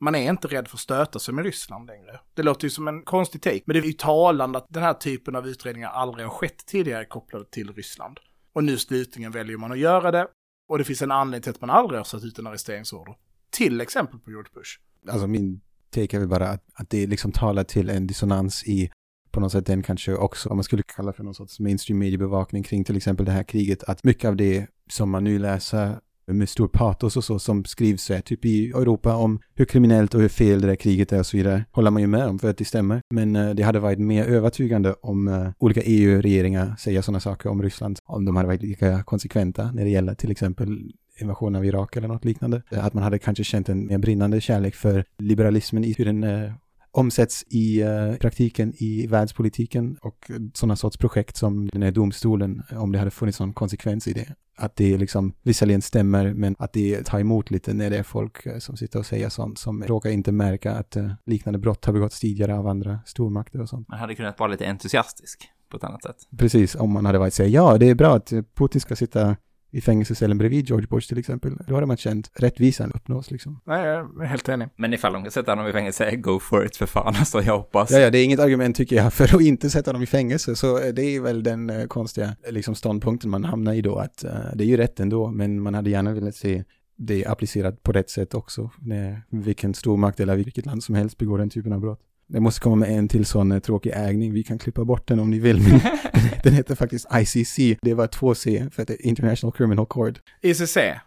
Man är inte rädd för att stöta sig med Ryssland längre. Det låter ju som en konstig take, men det är ju talande att den här typen av utredningar aldrig har skett tidigare kopplade till Ryssland. Och nu slutligen väljer man att göra det, och det finns en anledning till att man aldrig har satt ut en arresteringsorder. Till exempel på George Bush. Alltså min tänker är väl bara att, att det liksom talar till en dissonans i på något sätt den kanske också, vad man skulle kalla för någon sorts mainstream mediebevakning kring till exempel det här kriget, att mycket av det som man nu läser med stor patos och så som skrivs så här, typ i Europa om hur kriminellt och hur fel det där kriget är och så vidare, håller man ju med om för att det stämmer. Men eh, det hade varit mer övertygande om eh, olika EU-regeringar säger sådana saker om Ryssland, om de hade varit lika konsekventa när det gäller till exempel invasion av Irak eller något liknande. Att man hade kanske känt en mer brinnande kärlek för liberalismen i hur den eh, omsätts i eh, praktiken i världspolitiken och sådana sorts projekt som den här domstolen, om det hade funnits någon konsekvens i det. Att det liksom visserligen stämmer, men att det tar emot lite när det är folk eh, som sitter och säger sånt som råkar inte märka att eh, liknande brott har begåtts tidigare av andra stormakter och sånt. Man hade kunnat vara lite entusiastisk på ett annat sätt. Precis, om man hade varit här, ja, det är bra att Putin ska sitta i fängelsecellen bredvid George Bush till exempel. Då hade man känt rättvisan uppnås liksom. Nej, jag är helt enig. Men ifall de kan sätta honom i fängelse, go for it för fan alltså, jag hoppas. Ja, ja, det är inget argument tycker jag för att inte sätta dem i fängelse. Så det är väl den eh, konstiga liksom, ståndpunkten man hamnar i då. Att eh, det är ju rätt ändå, men man hade gärna velat se det är applicerat på rätt sätt också. När vilken stormakt eller vilket land som helst begår den typen av brott. Det måste komma med en till sån eh, tråkig ägning. Vi kan klippa bort den om ni vill. Men den heter faktiskt ICC. Det var två C för att det är International Criminal Court. ICC. Eller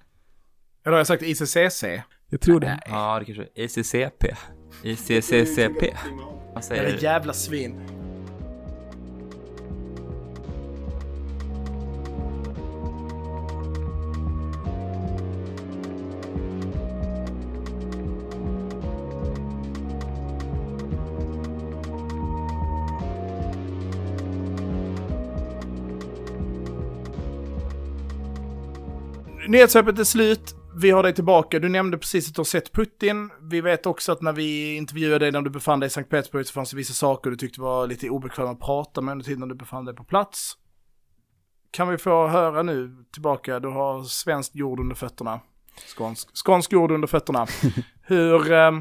har jag sagt ICCC? Jag tror det. Ja, det kanske är ICCP. ICCCP. Vad säger Eller du? jävla svin. Nyhetssvepet är slut. Vi har dig tillbaka. Du nämnde precis att du har sett Putin. Vi vet också att när vi intervjuade dig när du befann dig i Sankt Petersburg så fanns det vissa saker du tyckte var lite obekväma att prata med under tiden när du befann dig på plats. Kan vi få höra nu tillbaka, du har svensk jord under fötterna. Skånsk, skånsk jord under fötterna. Hur, eh,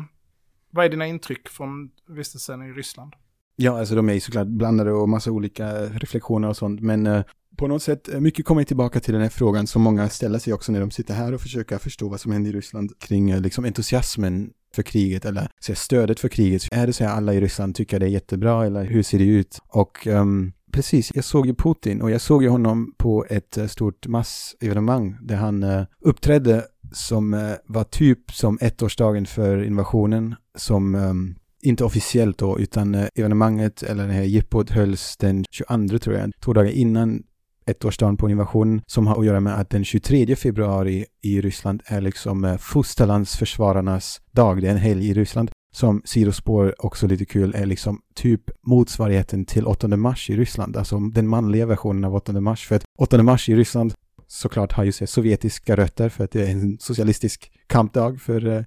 vad är dina intryck från vistelsen i Ryssland? Ja, alltså de är ju såklart blandade och massa olika reflektioner och sånt, men eh, på något sätt, eh, mycket kommer tillbaka till den här frågan som många ställer sig också när de sitter här och försöker förstå vad som händer i Ryssland kring eh, liksom entusiasmen för kriget eller så här, stödet för kriget. Är det så att alla i Ryssland tycker det är jättebra eller hur ser det ut? Och um, precis, jag såg ju Putin och jag såg ju honom på ett eh, stort massevenemang där han uh, uppträdde som uh, var typ som ettårsdagen för invasionen som um, inte officiellt då, utan evenemanget eller det här jippot hölls den 22 tror jag, två dagar innan ettårsdagen på invasionen som har att göra med att den 23 februari i Ryssland är liksom eh, fosterlandsförsvararnas dag. Det är en helg i Ryssland som sidospår också lite kul är liksom typ motsvarigheten till 8 mars i Ryssland, alltså den manliga versionen av 8 mars. För att 8 mars i Ryssland såklart har ju sovjetiska rötter för att det är en socialistisk kampdag för eh,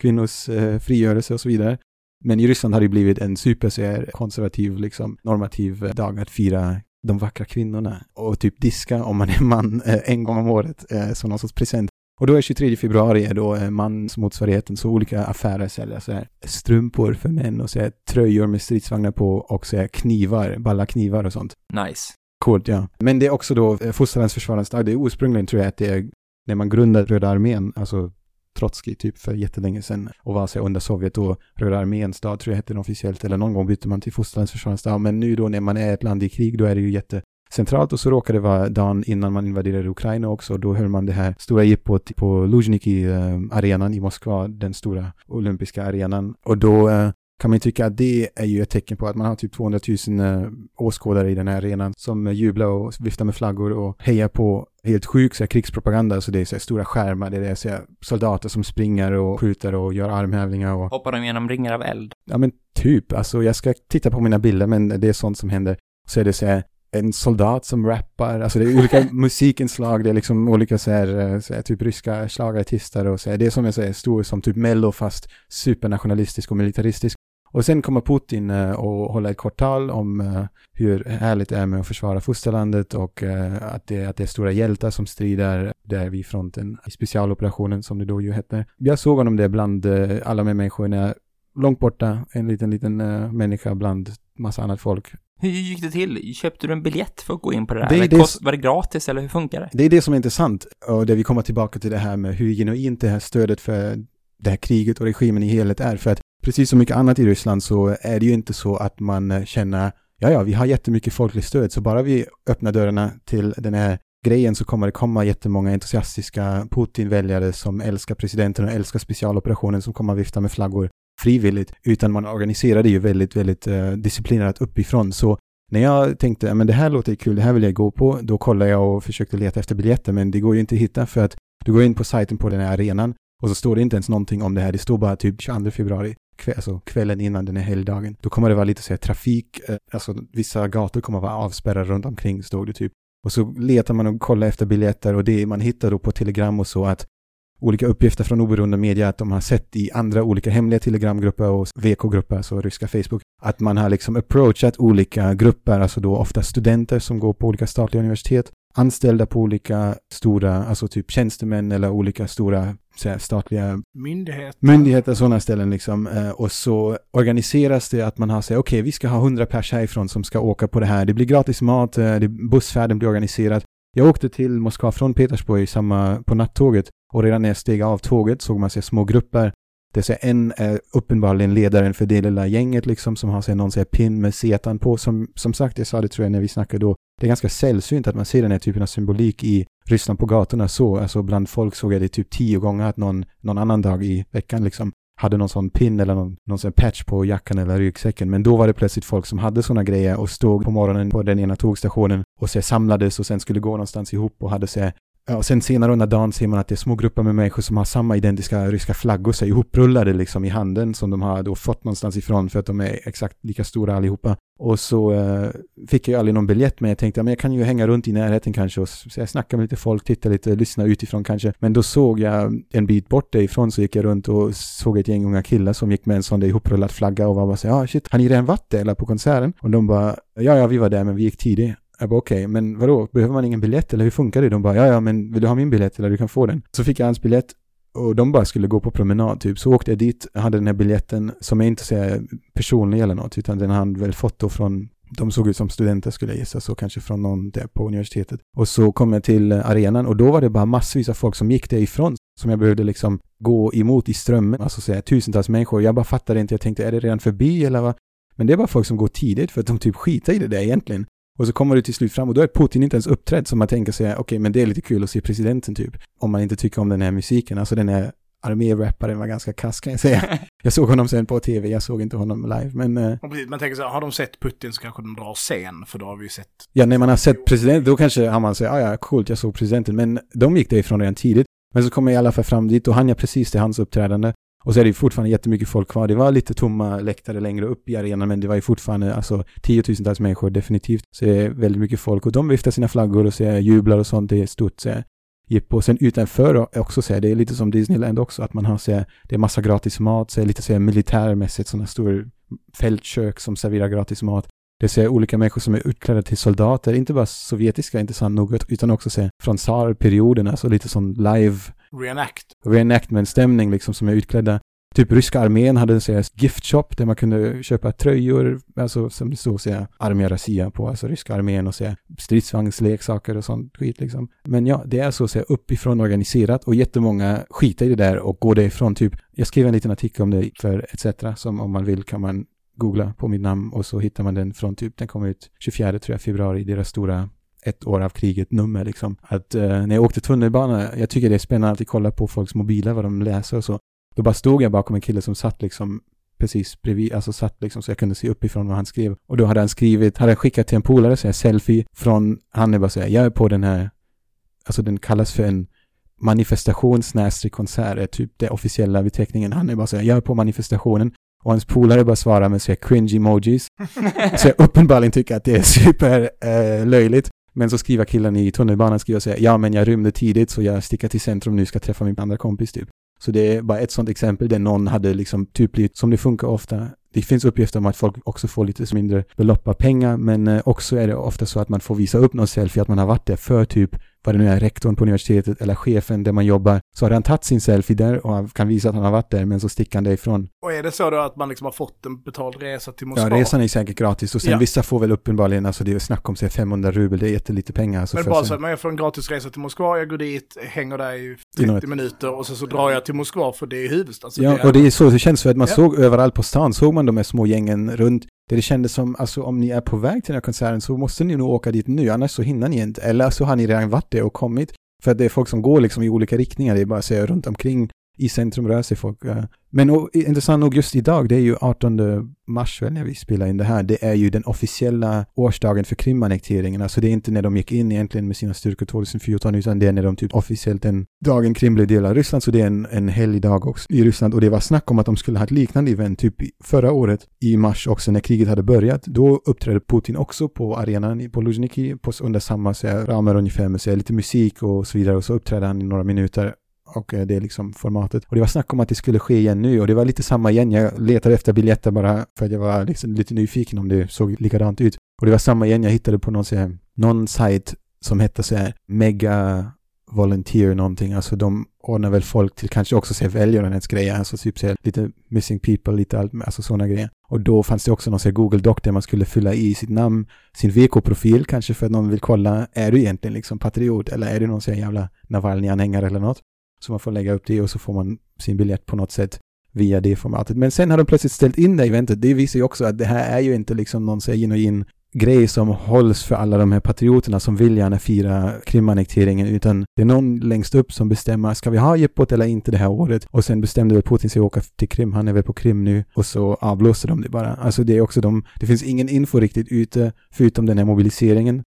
kvinnors eh, frigörelse och så vidare. Men i Ryssland har det blivit en super konservativ, liksom normativ dag att fira de vackra kvinnorna och typ diska om man är man eh, en gång om året eh, som någon sorts present. Och då är 23 februari är då eh, mansmotsvarigheten så olika affärer säljer så här strumpor för män och så här tröjor med stridsvagnar på och så här knivar, balla knivar och sånt. Nice. Coolt, ja. Men det är också då fosterlandsförsvararens dag. Det är ursprungligen tror jag att det är när man grundade Röda armén, alltså Trotskij typ för jättelänge sedan och var så här under Sovjet och Röda arméns dag tror jag hette den officiellt eller någon gång bytte man till fosterlandsförsvarets dag. Men nu då när man är ett land i krig då är det ju jättecentralt och så råkade det vara dagen innan man invaderade Ukraina också. Då höll man det här stora jippot på Luzhniki-arenan eh, i Moskva, den stora olympiska arenan. Och då eh, kan man ju tycka att det är ju ett tecken på att man har typ 200 000 eh, åskådare i den här arenan som eh, jublar och viftar med flaggor och hejar på helt sjuk så här, krigspropaganda. Så det är så här, stora skärmar, det är så här, soldater som springer och skjuter och gör armhävningar och Hoppar de genom ringar av eld? Ja men typ, alltså jag ska titta på mina bilder men det är sånt som händer. Så är det så här en soldat som rappar, alltså det är olika musikinslag, det är liksom olika så här, eh, så här typ ryska schlagerartister och så här. Det är som jag säger stor som typ mello fast supernationalistisk och militaristisk. Och sen kommer Putin eh, och håller ett kort tal om eh, hur härligt det är med att försvara fosterlandet och eh, att, det, att det är stora hjältar som strider där vid fronten i specialoperationen som det då ju hette. Jag såg honom där bland alla med människorna, långt borta, en liten, liten människa bland massa annat folk. Hur gick det till? Köpte du en biljett för att gå in på det där? Det eller det- kost, var det gratis eller hur funkar det? Det är det som är intressant och där vi kommer tillbaka till det här med hur genuint det här stödet för det här kriget och regimen i helhet är. För att precis som mycket annat i Ryssland så är det ju inte så att man eh, känner ja, ja, vi har jättemycket folkligt stöd. Så bara vi öppnar dörrarna till den här grejen så kommer det komma jättemånga entusiastiska Putin-väljare som älskar presidenten och älskar specialoperationen som kommer att vifta med flaggor frivilligt, utan man organiserar det ju väldigt, väldigt eh, disciplinerat uppifrån. Så när jag tänkte, ja, men det här låter kul, det här vill jag gå på, då kollade jag och försökte leta efter biljetter, men det går ju inte att hitta för att du går in på sajten på den här arenan och så står det inte ens någonting om det här, det står bara typ 22 februari, kväll, alltså kvällen innan den här helgdagen. Då kommer det vara lite så här trafik, eh, alltså vissa gator kommer vara avspärrade runt omkring, stod det typ. Och så letar man och kollar efter biljetter och det man hittar då på telegram och så att olika uppgifter från oberoende media att de har sett i andra olika hemliga telegramgrupper och VK-grupper, alltså ryska Facebook, att man har liksom approachat olika grupper, alltså då ofta studenter som går på olika statliga universitet, anställda på olika stora, alltså typ tjänstemän eller olika stora här, statliga Myndighet. myndigheter, sådana ställen liksom. Eh, Och så organiseras det att man har sig, okej, vi ska ha hundra pers härifrån som ska åka på det här. Det blir gratis mat, eh, det, bussfärden blir organiserad. Jag åkte till Moskva från Petersburg samma, på nattåget och redan när jag steg av tåget såg man sig små grupper. Det är en är uppenbarligen ledaren för det lilla gänget liksom som har sig någon så här pin med setan på. Som, som sagt, jag sa det tror jag när vi snackade då, det är ganska sällsynt att man ser den här typen av symbolik i Ryssland på gatorna så. Alltså bland folk såg jag det typ tio gånger att någon, någon annan dag i veckan liksom hade någon sån pin eller någon, någon sån patch på jackan eller ryggsäcken. Men då var det plötsligt folk som hade såna grejer och stod på morgonen på den ena tågstationen och så samlades och sen skulle gå någonstans ihop och hade så och sen senare under dagen ser man att det är små grupper med människor som har samma identiska ryska flaggor så ihoprullade liksom i handen som de har då fått någonstans ifrån för att de är exakt lika stora allihopa. Och så eh, fick jag ju aldrig någon biljett men jag tänkte att jag kan ju hänga runt i närheten kanske och så jag snackade med lite folk, titta lite, lyssna utifrån kanske. Men då såg jag en bit bort därifrån så gick jag runt och såg ett gäng unga killar som gick med en sån där ihoprullad flagga och var bara så ja ah, shit, har ni redan varit där eller på konserten? Och de bara, ja ja vi var där men vi gick tidigt. Jag bara okej, okay, men vadå, behöver man ingen biljett eller hur funkar det? De bara ja ja men vill du ha min biljett eller du kan få den. Så fick jag hans biljett och de bara skulle gå på promenad typ. Så åkte jag dit, hade den här biljetten som jag inte säger personlig eller något, utan den hade väl fått då från de såg ut som studenter skulle jag gissa, så kanske från någon där på universitetet. Och så kom jag till eh, arenan och då var det bara massvis av folk som gick därifrån som jag behövde liksom gå emot i strömmen, alltså säga tusentals människor. Jag bara fattade inte, jag tänkte är det redan förbi eller vad? Men det är bara folk som går tidigt för att de typ skiter i det där egentligen. Och så kommer du till slut fram och då är Putin inte ens uppträdd som man tänker sig, okej okay, men det är lite kul att se presidenten typ. Om man inte tycker om den här musiken, alltså den här armérapparen var ganska kass kan jag säga. Jag såg honom sen på tv, jag såg inte honom live, men... Uh... Man tänker så har de sett Putin så kanske de drar sen, för då har vi ju sett... Ja, när man har sett president, då kanske har man säger, ah, ja, coolt, jag såg presidenten, men de gick därifrån redan tidigt. Men så kom jag i alla fall fram dit och han jag precis till hans uppträdande. Och så är det fortfarande jättemycket folk kvar. Det var lite tomma läktare längre upp i arenan, men det var ju fortfarande alltså tiotusentals människor definitivt. Så det är väldigt mycket folk och de viftar sina flaggor och så jublar och sånt. Det är stort så jippo. Sen utanför också så det är lite som Disneyland också, att man har så det är massa gratis mat, så lite så militärmässigt, sådana stora fältkök som serverar gratis mat. Det är olika människor som är utklädda till soldater, inte bara sovjetiska, intressant nog, utan också se från tsarperioden, alltså lite sån live Reenact. Reenactment-stämning liksom som är utklädda. Typ ryska armén hade en sån gift shop där man kunde köpa tröjor, alltså som det stod säga armé rassia på, alltså ryska armén och säga stridsvagnsleksaker och sånt skit liksom. Men ja, det är så att säga uppifrån organiserat och jättemånga skiter i det där och går därifrån typ. Jag skrev en liten artikel om det för ETC som om man vill kan man googla på mitt namn och så hittar man den från typ, den kom ut 24 tror jag, februari, deras stora ett år av kriget nummer liksom. Att uh, när jag åkte tunnelbana, jag tycker det är spännande att kolla på folks mobiler, vad de läser och så. Då bara stod jag bakom en kille som satt liksom precis bredvid, alltså satt liksom så jag kunde se uppifrån vad han skrev. Och då hade han skrivit, hade han skickat till en polare, så här, selfie från, han är bara så här, jag är på den här, alltså den kallas för en manifestation konsert, är typ det officiella beteckningen. Han är bara så här, jag är på manifestationen. Och hans polare bara svarar med så här cringe emojis. så jag uppenbarligen tycker att det är super eh, löjligt. Men så skriver killen i tunnelbanan skriver och säger ja men jag rymde tidigt så jag sticker till centrum nu ska träffa min andra kompis typ. Så det är bara ett sånt exempel där någon hade liksom typ blivit, som det funkar ofta, det finns uppgifter om att folk också får lite mindre belopp av pengar, men eh, också är det ofta så att man får visa upp någon selfie, att man har varit där för typ vad det nu är, rektorn på universitetet eller chefen där man jobbar, så har han tagit sin selfie där och kan visa att han har varit där, men så sticker han därifrån. Och är det så då att man liksom har fått en betald resa till Moskva? Ja, resan är säkert gratis och sen ja. vissa får väl uppenbarligen, alltså det är snack om sig 500 rubel, det är jättelite pengar. Alltså men bara så att man får en gratis resa till Moskva, jag går dit, hänger där i 30 minuter och så, så drar jag till Moskva för det är huvudstaden. Ja, det är och det är så det känns för att man ja. såg överallt på stan, såg man de här små gängen runt det det kändes som, alltså om ni är på väg till den här konserten så måste ni nog åka dit nu, annars så hinner ni inte. Eller så har ni redan varit där och kommit. För att det är folk som går liksom i olika riktningar, det är bara att säga runt omkring i centrum rör sig folk. Eh. Men och, intressant nog just idag, det är ju 18 mars väl när vi spelar in det här, det är ju den officiella årsdagen för Krimannekteringen. Alltså det är inte när de gick in egentligen med sina styrkor 2014, utan det är när de typ officiellt den dagen Krim blev del av Ryssland, så det är en, en helgdag också i Ryssland. Och det var snack om att de skulle ha ett liknande event typ förra året i mars också när kriget hade börjat. Då uppträdde Putin också på arenan på Luzhniki under samma så här, ramar ungefär med så här, lite musik och så vidare och så uppträdde han i några minuter och eh, det är liksom formatet. Och det var snack om att det skulle ske igen nu och det var lite samma igen. Jag letade efter biljetter bara för att jag var liksom lite nyfiken om det såg likadant ut. Och det var samma igen jag hittade på någon, så här, någon sajt som hette så här Mega volunteer någonting, alltså de ordnar väl folk till kanske också se välgörenhetsgrejer, alltså typ så lite missing people, lite allt, alltså sådana grejer. Och då fanns det också någon sån Google Doc där man skulle fylla i sitt namn, sin VK-profil kanske för att någon vill kolla, är du egentligen liksom patriot eller är du någon sån jävla Navalny-anhängare eller något? Så man får lägga upp det och så får man sin biljett på något sätt via det formatet. Men sen har de plötsligt ställt in det eventet. Det visar ju också att det här är ju inte liksom någon så genuin grej som hålls för alla de här patrioterna som vill gärna fira Krimannekteringen, utan det är någon längst upp som bestämmer, ska vi ha jippot eller inte det här året? Och sen bestämde väl Putin sig att åka till Krim, han är väl på Krim nu, och så avblåser de det bara. Alltså det är också de, det finns ingen info riktigt ute, förutom den här mobiliseringen.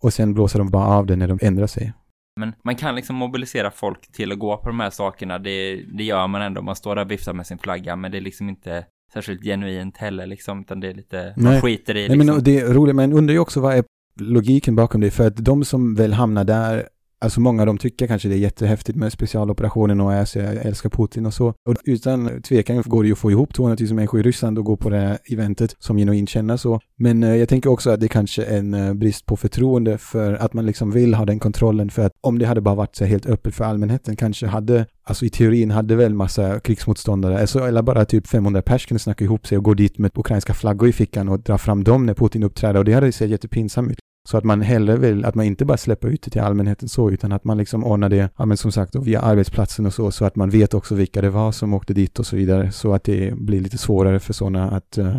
Och sen blåser de bara av det när de ändrar sig. Men man kan liksom mobilisera folk till att gå på de här sakerna. Det, det gör man ändå. Man står där och viftar med sin flagga, men det är liksom inte särskilt genuint heller liksom, utan det är lite, Nej. man skiter i liksom. Nej, men liksom. det är roligt, men undrar ju också vad är logiken bakom det, för att de som väl hamnar där Alltså många av dem tycker kanske det är jättehäftigt med specialoperationen och är så jag älskar Putin och så. Och utan tvekan går det ju att få ihop 200 000 människor i Ryssland och gå på det här eventet som genuint känner så. Men eh, jag tänker också att det kanske är en eh, brist på förtroende för att man liksom vill ha den kontrollen för att om det hade bara varit så helt öppet för allmänheten kanske hade, alltså i teorin hade väl massa krigsmotståndare, alltså, eller bara typ 500 pers kunde snacka ihop sig och gå dit med ukrainska flaggor i fickan och dra fram dem när Putin uppträder och det hade sett jättepinsamt ut. Så att man hellre vill att man inte bara släpper ut det till allmänheten så, utan att man liksom ordnar det, ja men som sagt, via arbetsplatsen och så, så att man vet också vilka det var som åkte dit och så vidare, så att det blir lite svårare för sådana att, uh,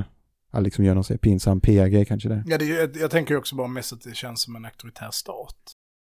att liksom göra någon pinsam PR-grej kanske där. Ja, det, jag, jag tänker också bara mest att det känns som en auktoritär stat.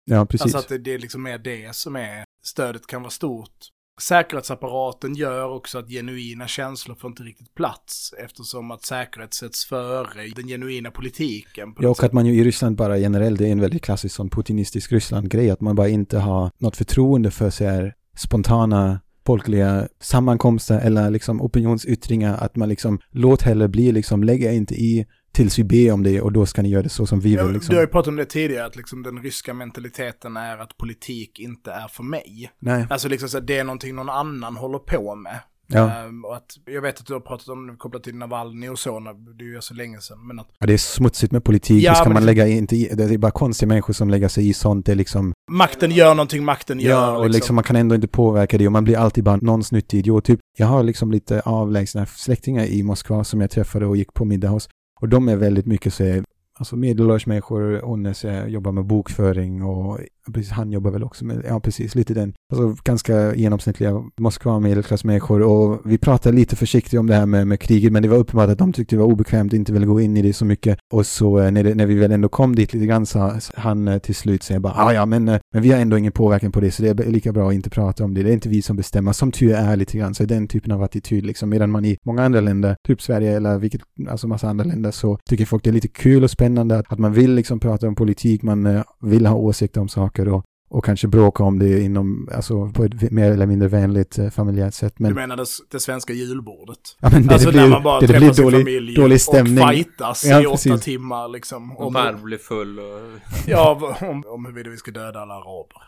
Ja, precis. Alltså att det, det liksom är det som är, stödet kan vara stort säkerhetsapparaten gör också att genuina känslor får inte riktigt plats eftersom att säkerhet sätts före den genuina politiken. Ja, och att man ju i Ryssland bara generellt, det är en väldigt klassisk sån putinistisk Ryssland-grej, att man bara inte har något förtroende för så här spontana folkliga sammankomster eller liksom opinionsyttringar, att man liksom låt hellre bli liksom, lägga inte i tills vi ber om det och då ska ni göra det så som vi vill. Liksom. Du har ju pratat om det tidigare, att liksom den ryska mentaliteten är att politik inte är för mig. Nej. Alltså liksom så att det är någonting någon annan håller på med. Ja. Um, och att, jag vet att du har pratat om det kopplat till Navalny och så, det är ju så länge sedan. Men att... Ja, det är smutsigt med politik, ja, det ska man lägga in, inte i, det är bara konstiga människor som lägger sig i sånt, det är liksom... Makten gör någonting makten gör. Ja, och liksom. liksom man kan ändå inte påverka det och man blir alltid bara någon snuttig idiot. Typ, jag har liksom lite avlägsna släktingar i Moskva som jag träffade och gick på middag hos. Och de är väldigt mycket så alltså medelålders människor, hon är, jobbar med bokföring och precis, han jobbar väl också med, ja precis, lite den, alltså ganska genomsnittliga Moskva medelklassmänniskor och vi pratade lite försiktigt om det här med, med kriget men det var uppenbart att de tyckte det var obekvämt, inte ville gå in i det så mycket. Och så eh, när, det, när vi väl ändå kom dit lite grann sa han eh, till slut säger bara, ah, ja men, eh, men vi har ändå ingen påverkan på det så det är lika bra att inte prata om det, det är inte vi som bestämmer, som tur är lite grann, så den typen av attityd liksom, medan man i många andra länder, typ Sverige eller vilket, alltså massa andra länder så tycker folk det är lite kul och spännande att, att man vill liksom prata om politik, man vill ha åsikter om saker och och kanske bråka om det inom, alltså på ett mer eller mindre vänligt eh, familjärt sätt. Men... Du menar det, det svenska julbordet? Ja, men det, alltså det blir, där man bara det, det blir dålig, familj dålig stämning. och fightas ja, i åtta timmar liksom. Och varv blir full och... ja, om, om huruvida vi ska döda alla araber.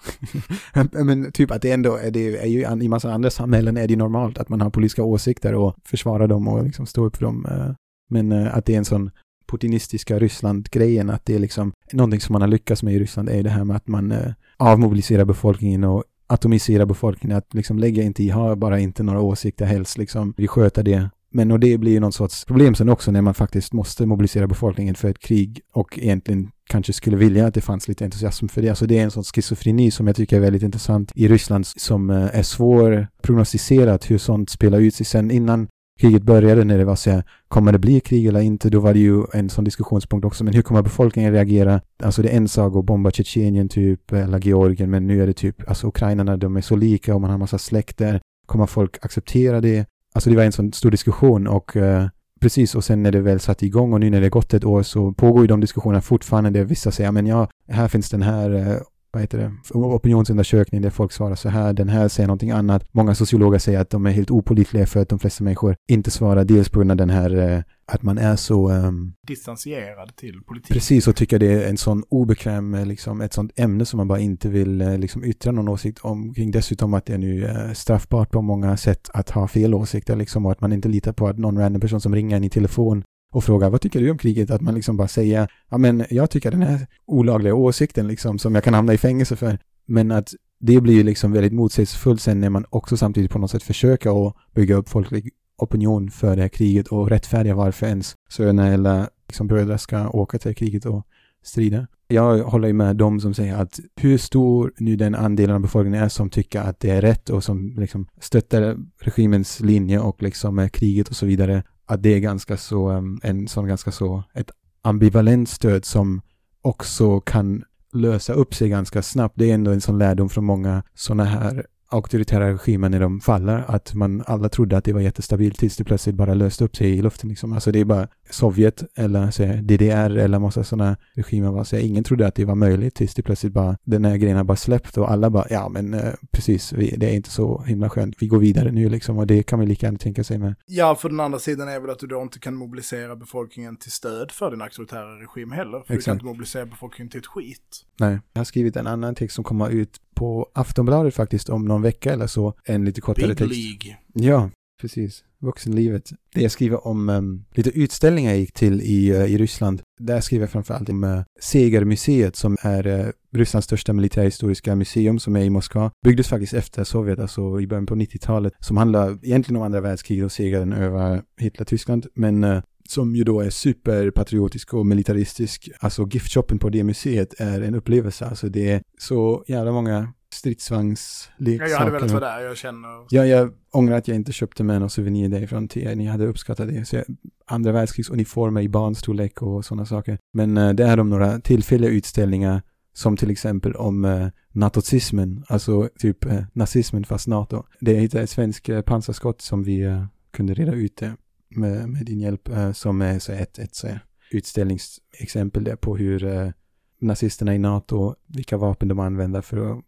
men typ att det ändå, är det är ju i massa andra samhällen är det normalt att man har politiska åsikter och försvarar dem och liksom står upp för dem. Eh. Men eh, att det är en sån putinistiska Ryssland-grejen, att det är liksom någonting som man har lyckats med i Ryssland är det här med att man eh, avmobiliserar befolkningen och atomiserar befolkningen, att liksom lägga inte i, ha bara inte några åsikter helst, liksom vi sköter det. Men och det blir ju någon sorts problem sen också när man faktiskt måste mobilisera befolkningen för ett krig och egentligen kanske skulle vilja att det fanns lite entusiasm för det. Alltså det är en sån schizofreni som jag tycker är väldigt intressant i Ryssland som eh, är svår prognostiserat hur sånt spelar ut sig sen innan kriget började när det var så här, kommer det bli krig eller inte? Då var det ju en sån diskussionspunkt också, men hur kommer befolkningen reagera? Alltså det är en sak att bomba Tjetjenien typ, eller Georgien, men nu är det typ, alltså ukrainarna, de är så lika och man har massa släkter. Kommer folk acceptera det? Alltså det var en sån stor diskussion och uh, precis, och sen när det väl satt igång och nu när det gått ett år så pågår ju de diskussionerna fortfarande där vissa säger, men ja, här finns den här uh, vad heter det, opinionsundersökning där folk svarar så här, den här säger någonting annat. Många sociologer säger att de är helt opolitliga för att de flesta människor inte svarar, dels på grund av den här eh, att man är så... Um, Distanserad till politik. Precis, och tycker det är en sån obekväm, eh, liksom, ett sånt ämne som man bara inte vill eh, liksom, yttra någon åsikt omkring. Dessutom att det är nu uh, straffbart på många sätt att ha fel åsikter, liksom, och att man inte litar på att någon random person som ringer en i telefon och fråga vad tycker du om kriget? Att man liksom bara säger, ja men jag tycker den här olagliga åsikten liksom som jag kan hamna i fängelse för. Men att det blir ju liksom väldigt motsägelsefullt sen när man också samtidigt på något sätt försöker att bygga upp folklig opinion för det här kriget och rättfärdiga varför ens söner eller liksom bröder ska åka till kriget och strida. Jag håller ju med dem som säger att hur stor nu den andelen av befolkningen är som tycker att det är rätt och som liksom stöttar regimens linje och liksom eh, kriget och så vidare, att det är ganska så, en sån ganska så, ett ambivalent stöd som också kan lösa upp sig ganska snabbt. Det är ändå en sån lärdom från många sådana här auktoritära regimer när de faller, att man alla trodde att det var jättestabilt tills det plötsligt bara löste upp sig i luften liksom. Alltså det är bara Sovjet eller så DDR eller massa sådana regimer var så ingen trodde att det var möjligt tills det plötsligt bara den här grejen har bara släppt och alla bara ja men eh, precis vi, det är inte så himla skönt. Vi går vidare nu liksom och det kan vi lika gärna tänka sig med. Ja, för den andra sidan är väl att du då inte kan mobilisera befolkningen till stöd för din auktoritära regim heller. För Exakt. du kan inte mobilisera befolkningen till ett skit. Nej, jag har skrivit en annan text som kommer ut på Aftonbladet faktiskt om någon vecka eller så. En lite kortare Big text. League. Ja, precis. Vuxenlivet. Det jag skriver om um, lite utställningar jag gick till i, uh, i Ryssland. Där skriver jag framförallt om uh, Segermuseet som är uh, Rysslands största militärhistoriska museum som är i Moskva. Byggdes faktiskt efter Sovjet, alltså i början på 90-talet. Som handlar egentligen om andra världskriget och segern över Hitler-Tyskland. Men uh, som ju då är superpatriotisk och militaristisk. Alltså giftshoppen på det museet är en upplevelse. Alltså det är så jävla många stridsvagnsleksaker. Ja, jag hade velat vara där, jag känner... Ja, jag ångrar att jag inte köpte med någon souvenir därifrån till er. Ni hade uppskattat det. Så jag, andra världskrigsuniformer i barnstorlek och sådana saker. Men uh, det är de några tillfälliga utställningar som till exempel om uh, natozismen, alltså typ uh, nazismen fast NATO. Det är ett svenskt uh, pansarskott som vi uh, kunde reda ut det med, med din hjälp som är så ett, ett så utställningsexempel där på hur nazisterna i NATO, vilka vapen de använder för att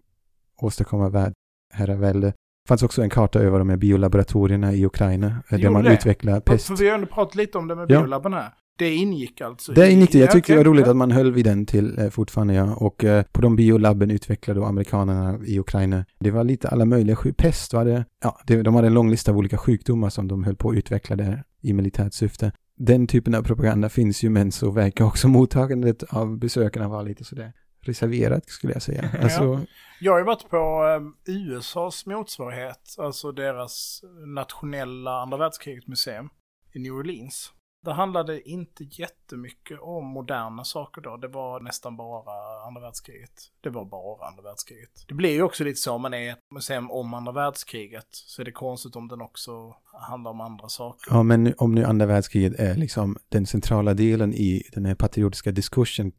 åstadkomma världsherravälde. Det fanns också en karta över de här biolaboratorierna i Ukraina, jo, där man det. utvecklar pest. För vi har ändå pratat lite om det med ja. biolabben här. Det ingick alltså? Det ingick det. Jag tyckte det var roligt att man höll vid den till eh, fortfarande, ja. Och eh, på de biolabben utvecklade då amerikanerna i Ukraina. Det var lite alla möjliga Pest var det. Ja, det, de hade en lång lista av olika sjukdomar som de höll på att utveckla där i militärt syfte. Den typen av propaganda finns ju, men så verkar också mottagandet av besökarna vara lite sådär reserverat skulle jag säga. Alltså... Ja. Jag har ju varit på um, USAs motsvarighet, alltså deras nationella andra världskriget museum i New Orleans. Det handlade inte jättemycket om moderna saker då. Det var nästan bara andra världskriget. Det var bara andra världskriget. Det blir ju också lite så om man är ett museum om andra världskriget. Så är det konstigt om den också handlar om andra saker. Ja, men om nu andra världskriget är liksom den centrala delen i den här patriotiska diskursen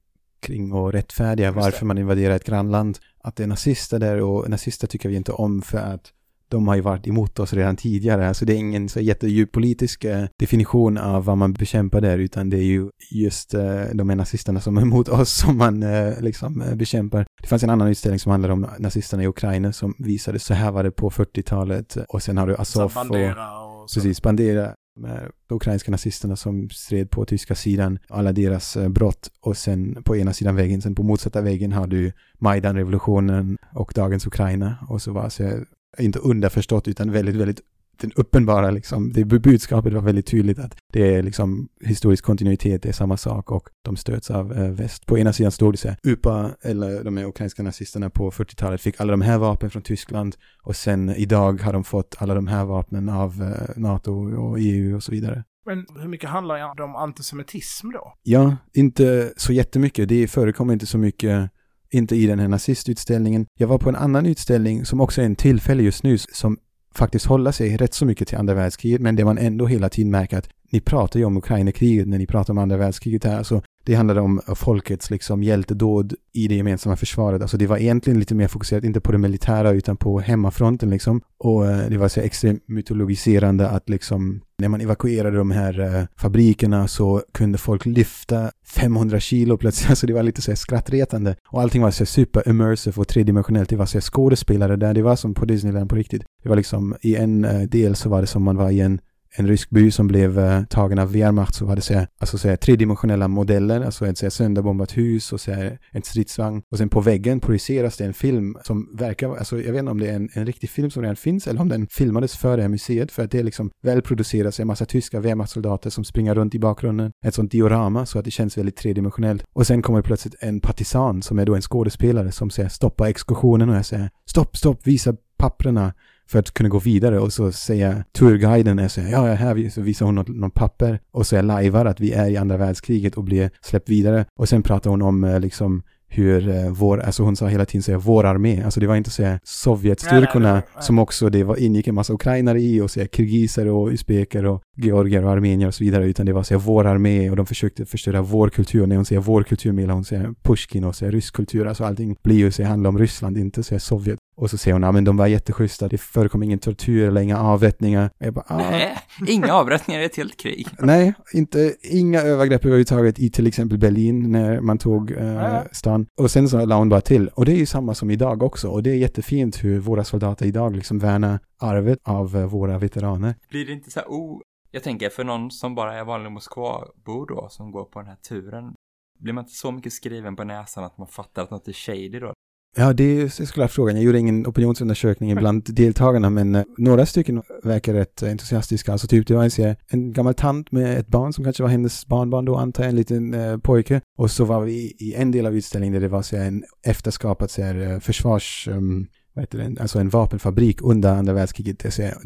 kring och rättfärdiga varför man invaderar ett grannland. Att det är nazister där och nazister tycker vi inte om för att de har ju varit emot oss redan tidigare. Alltså det är ingen så jättedjup politisk eh, definition av vad man bekämpar där, utan det är ju just eh, de här nazisterna som är emot oss som man eh, liksom bekämpar. Det fanns en annan utställning som handlade om nazisterna i Ukraina som visade så här var det på 40-talet och sen har du Azov och, och precis, Bandera med de ukrainska nazisterna som stred på tyska sidan, alla deras eh, brott och sen på ena sidan väggen, sen på motsatta väggen har du Majdan-revolutionen och dagens Ukraina och så var så eh, inte underförstått utan väldigt, väldigt den uppenbara liksom, det budskapet var väldigt tydligt att det är liksom historisk kontinuitet, det är samma sak och de stöds av eh, väst. På ena sidan stod det så här, UPA, eller de ukrainska nazisterna på 40-talet fick alla de här vapen från Tyskland och sen idag har de fått alla de här vapnen av eh, NATO och EU och så vidare. Men hur mycket handlar det om antisemitism då? Ja, inte så jättemycket. Det förekommer inte så mycket inte i den här nazistutställningen. Jag var på en annan utställning som också är en tillfälle just nu som faktiskt hålla sig rätt så mycket till andra världskriget men det man ändå hela tiden märker att ni pratar ju om Ukraina-kriget när ni pratar om andra världskriget här. Så det handlade om eh, folkets liksom hjältedåd i det gemensamma försvaret. Alltså det var egentligen lite mer fokuserat, inte på det militära utan på hemmafronten liksom. Och eh, det var så extremt mytologiserande att liksom när man evakuerade de här eh, fabrikerna så kunde folk lyfta 500 kilo plötsligt. Alltså det var lite så här skrattretande. Och allting var så super immersive och tredimensionellt. Det var så skådespelare där. Det var som på Disneyland på riktigt. Det var liksom i en del så var det som man var i en en rysk by som blev eh, tagen av Wehrmacht så var det så här, alltså så här, tredimensionella modeller, alltså ett så här, sönderbombat hus och så här, en stridsvagn. Och sen på väggen projiceras det en film som verkar, alltså jag vet inte om det är en, en riktig film som redan finns eller om den filmades för det här museet för att det är liksom välproducerat, en massa tyska Wehrmachtssoldater som springer runt i bakgrunden. Ett sånt diorama så att det känns väldigt tredimensionellt. Och sen kommer det plötsligt en partisan som är då en skådespelare som säger stoppa exkursionen och jag säger stopp, stopp, visa papprena för att kunna gå vidare och så säger turguiden är så här, ja, här så visar hon något, något papper och så är lajvar att vi är i andra världskriget och blir släppt vidare och sen pratar hon om eh, liksom hur eh, vår, alltså hon sa hela tiden säga vår armé, alltså det var inte så Sovjetstyrkorna Nej, nej, nej. som också det var, ingick en massa ukrainare i och så kirgiser och usbeker och georgier och armenier och så vidare, utan det var så här, vår armé och de försökte förstöra vår kultur. När hon säger vår kultur menar hon säger Pushkin och säger rysk kultur, alltså allting blir ju så här, handlar om Ryssland, inte så här Sovjet. Och så säger hon, ja men de var jätteschyssta, det förekom ingen tortyr eller inga avrättningar. Och jag bara, ah, Nej, inga avrättningar i ett helt krig. Nej, inte, inga övergrepp överhuvudtaget i till exempel Berlin när man tog eh, stan. Och sen så la hon bara till, och det är ju samma som idag också, och det är jättefint hur våra soldater idag liksom värnar arvet av eh, våra veteraner. Blir det inte så här, oh, jag tänker för någon som bara är vanlig Moskva-bor då, som går på den här turen, blir man inte så mycket skriven på näsan att man fattar att något är shady då? Ja, det är ju såklart frågan. Jag gjorde ingen opinionsundersökning bland deltagarna, men eh, några stycken verkar rätt entusiastiska. Alltså typ, det var en, en gammal tant med ett barn som kanske var hennes barnbarn då, antar jag, en liten eh, pojke. Och så var vi i en del av utställningen där det var så här, en efterskapad så här, eh, försvars... Um, vad heter det, alltså en vapenfabrik under andra världskriget. Det så här,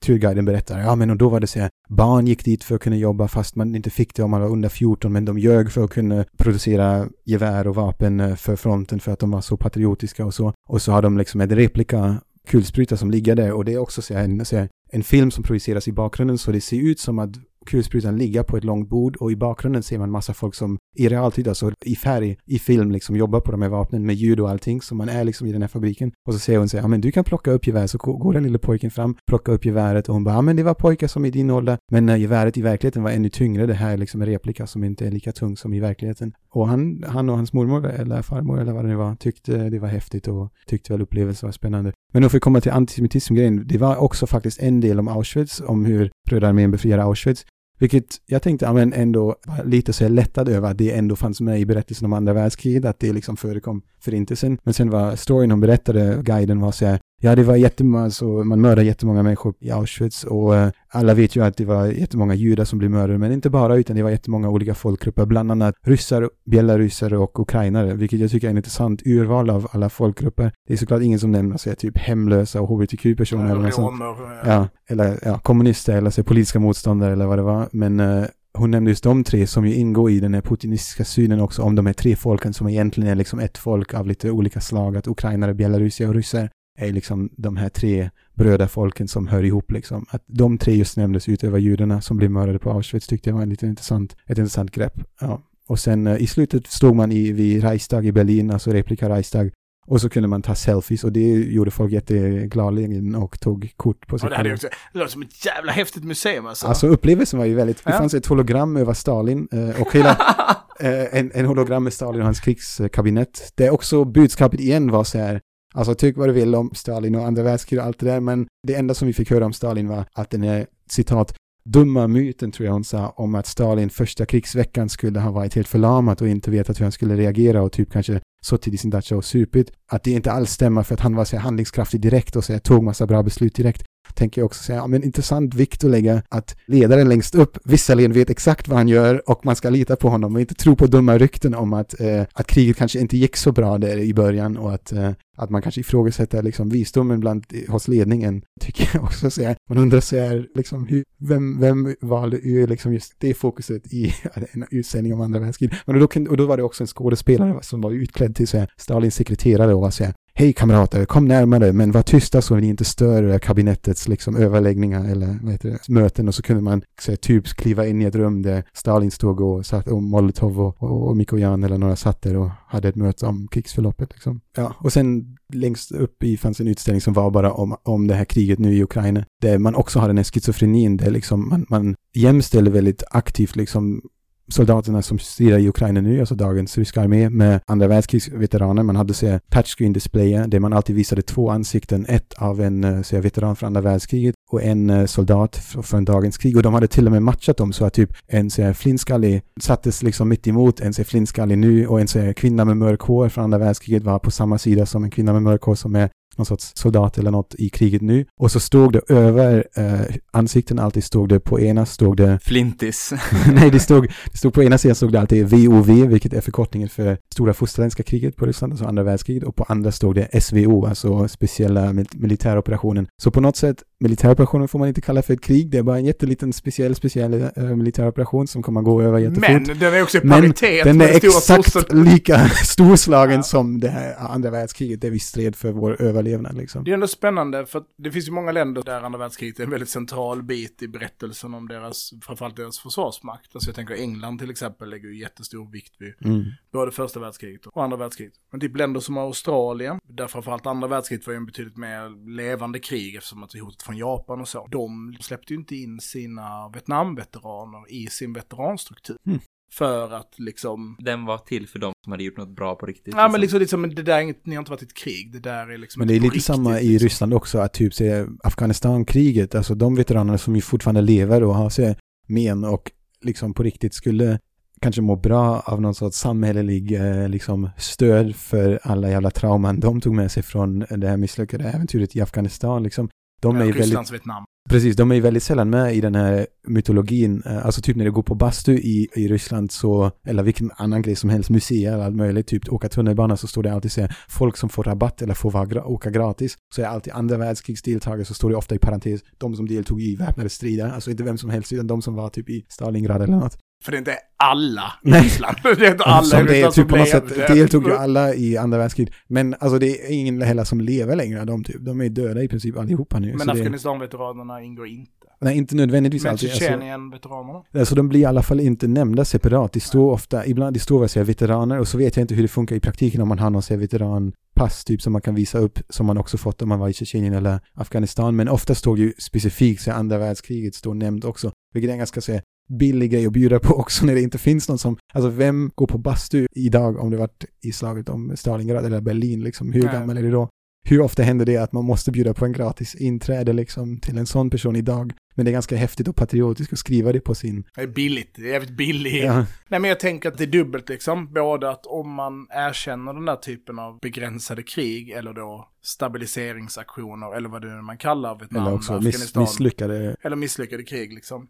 turguiden berättar, ja men och då var det så här, barn gick dit för att kunna jobba fast man inte fick det om man var under 14, men de ljög för att kunna producera gevär och vapen eh, för fronten för att de var så patriotiska och så. Och så har de liksom en replika kulspruta som ligger där och det är också så här, en, så här, en film som projiceras i bakgrunden så det ser ut som att kulsprutan ligga på ett långt bord och i bakgrunden ser man massa folk som i realtid, alltså i färg, i film liksom jobbar på de här vapnen med ljud och allting så man är liksom i den här fabriken. Och så säger hon så här, ja men du kan plocka upp gevär så går den lilla pojken fram, plockar upp geväret och hon bara, ja men det var pojkar som i din ålder. Men när geväret i verkligheten var ännu tyngre, det här är liksom en replika som inte är lika tung som i verkligheten. Och han, han och hans mormor eller farmor eller vad det nu var tyckte det var häftigt och tyckte väl upplevelsen var spännande. Men då vi kommer komma till antisemitism-grejen, det var också faktiskt en del om Auschwitz, om hur Röda armén befriade Auschwitz. Vilket jag tänkte, ja men ändå var lite så här lättad över att det ändå fanns med i berättelsen om andra världskriget, att det liksom förekom förintelsen. Men sen var storyn hon berättade, guiden var så här, ja det var jättemånga, så man mördade jättemånga människor i Auschwitz och eh, alla vet ju att det var jättemånga judar som blev mördade, men inte bara utan det var jättemånga olika folkgrupper, bland annat ryssar, belaruser och ukrainare, vilket jag tycker är en intressant urval av alla folkgrupper. Det är såklart ingen som nämner sig typ hemlösa och hbtq-personer eller något sånt. Ja, eller ja, kommunister eller så politiska motståndare eller vad det var. Men eh, hon nämnde just de tre som ju ingår i den här putinistiska synen också om de här tre folken som egentligen är liksom ett folk av lite olika slag. Att ukrainare, belarusier och ryssar är liksom de här tre bröderfolken som hör ihop liksom. Att de tre just nämndes utöver judarna som blev mördade på Auschwitz tyckte jag var en lite intressant, ett intressant grepp. Ja. Och sen eh, i slutet stod man i, vid Reichstag i Berlin, alltså replika Reichstag. Och så kunde man ta selfies och det gjorde folk jättegladeligen och tog kort på sig Ja, det hade också. Det låter som ett jävla häftigt museum alltså. Alltså upplevelsen var ju väldigt, det Ja. fanns ett hologram över Stalin eh, och hela, eh, en, en hologram med Stalin och hans krigskabinett. Det är också budskapet igen var så här, alltså tyck vad du vill om Stalin och andra världskriget och allt det där, men det enda som vi fick höra om Stalin var att den är, citat, dumma myten tror jag hon sa om att Stalin första krigsveckan skulle ha varit helt förlamad och inte vetat hur han skulle reagera och typ kanske suttit i sin dacha och supit. Att det inte alls stämmer för att han var så handlingskraftig direkt och så tog massa bra beslut direkt. Tänker jag också säga, ja men intressant vikt att lägga att ledaren längst upp visserligen vet exakt vad han gör och man ska lita på honom och inte tro på dumma rykten om att, eh, att kriget kanske inte gick så bra där i början och att, eh, att man kanske ifrågasätter liksom visdomen bland, eh, hos ledningen, tycker jag också. Så här, man undrar så här, liksom, hur, vem, vem valde ju liksom just det fokuset i en utsändning om andra världskriget? Men då, och då var det också en skådespelare som var utklädd till så här, Stalins sekreterare och var så här, Hej kamrater, kom närmare men var tysta så ni inte stör kabinettets liksom överläggningar eller vad heter det, möten och så kunde man så här, typ kliva in i ett rum där Stalin stod och satt och Molotov och, och, och Mikojan eller några satt där och hade ett möte om krigsförloppet liksom. Ja, och sen längst upp i fanns en utställning som var bara om, om det här kriget nu i Ukraina där man också har den här schizofrenin där liksom man, man jämställer väldigt aktivt liksom soldaterna som strider i Ukraina nu, alltså dagens ryska armé, med andra världskrigsveteraner. Man hade så touchscreen displayer där man alltid visade två ansikten, ett av en eh, så veteran från andra världskriget och en eh, soldat från dagens krig. Och de hade till och med matchat dem så att typ en så flintskallig sattes liksom mitt emot en så flintskallig nu och en så kvinna med mörk hår från andra världskriget var på samma sida som en kvinna med mörk hår som är någon sorts soldat eller något i kriget nu. Och så stod det över eh, ansikten alltid stod det på ena stod det... Flintis. nej, det stod, det stod på ena sidan stod det alltid VOV, vilket är förkortningen för Stora Fosterländska kriget på Ryssland, alltså andra världskriget. Och på andra stod det SVO, alltså speciella mil militäroperationen. Så på något sätt, militäroperationen får man inte kalla för ett krig. Det är bara en jätteliten speciell, speciell äh, militäroperation som kommer gå över jättefort. Men den är också i paritet Men den är exakt lika storslagen ja. som det här andra världskriget, där vi stred för vår över överlevnad liksom. Det är ändå spännande för det finns ju många länder där andra världskriget är en väldigt central bit i berättelsen om deras, framförallt deras försvarsmakt. Alltså jag tänker England till exempel lägger ju jättestor vikt vid mm. både första världskriget och andra världskriget. Men typ länder som Australien, där framförallt andra världskriget var ju en betydligt mer levande krig eftersom att hotet från Japan och så. De släppte ju inte in sina Vietnamveteraner i sin veteranstruktur. Mm. För att liksom... Den var till för de som hade gjort något bra på riktigt. Ja, liksom. men liksom, liksom det där är inget, ni har inte varit i ett krig. Det där är liksom Men det är lite riktigt, samma i liksom. Ryssland också, att typ se Afghanistan-kriget, alltså de veteranerna som ju fortfarande lever och har sig men och liksom på riktigt skulle kanske må bra av någon sorts samhällelig eh, liksom stöd för alla jävla trauman de tog med sig från det här misslyckade äventyret i Afghanistan. Liksom, de är Rysslands väldigt... Vietnam. Precis, de är väldigt sällan med i den här mytologin. Eh, alltså typ när du går på bastu i, i Ryssland så, eller vilken annan grej som helst, museer eller allt möjligt, typ åka tunnelbana så står det alltid så här, folk som får rabatt eller får vara, åka gratis. Så är alltid andra världskrigsdeltagare så står det ofta i parentes, de som deltog i väpnade strider, alltså inte vem som helst utan de som var typ i Stalingrad eller något. För det är inte alla i Ryssland. det är inte alla som det är, typ på något sätt deltog ju alla i andra världskriget. Men alltså det är ingen heller som lever längre, de typ. De är döda i princip allihopa nu. Men Afghanistan-veteranerna ingår inte. Nej, inte nödvändigtvis alltid. Men Tjetjenien-veteranerna? Alltså, alltså de blir i alla fall inte nämnda separat. Det står ofta, ibland det står vad säger veteraner och så vet jag inte hur det funkar i praktiken om man har någon veteranpass typ som man kan visa upp som man också fått om man var i Tjetjenien eller Afghanistan. Men ofta står det ju specifikt så andra världskriget står nämnt också. Vilket är en ganska så billig grej att bjuda på också när det inte finns någon som, alltså vem går på bastu idag om det varit i slaget om Stalingrad eller Berlin liksom, hur Nej. gammal är det då? Hur ofta händer det att man måste bjuda på en gratis inträde liksom till en sån person idag? Men det är ganska häftigt och patriotiskt att skriva det på sin... Det är billigt, det är jävligt billigt. Ja. Nej men jag tänker att det är dubbelt liksom, både att om man erkänner den där typen av begränsade krig eller då stabiliseringsaktioner eller vad det är man kallar Vietnam, eller också Miss, misslyckade... Eller misslyckade krig liksom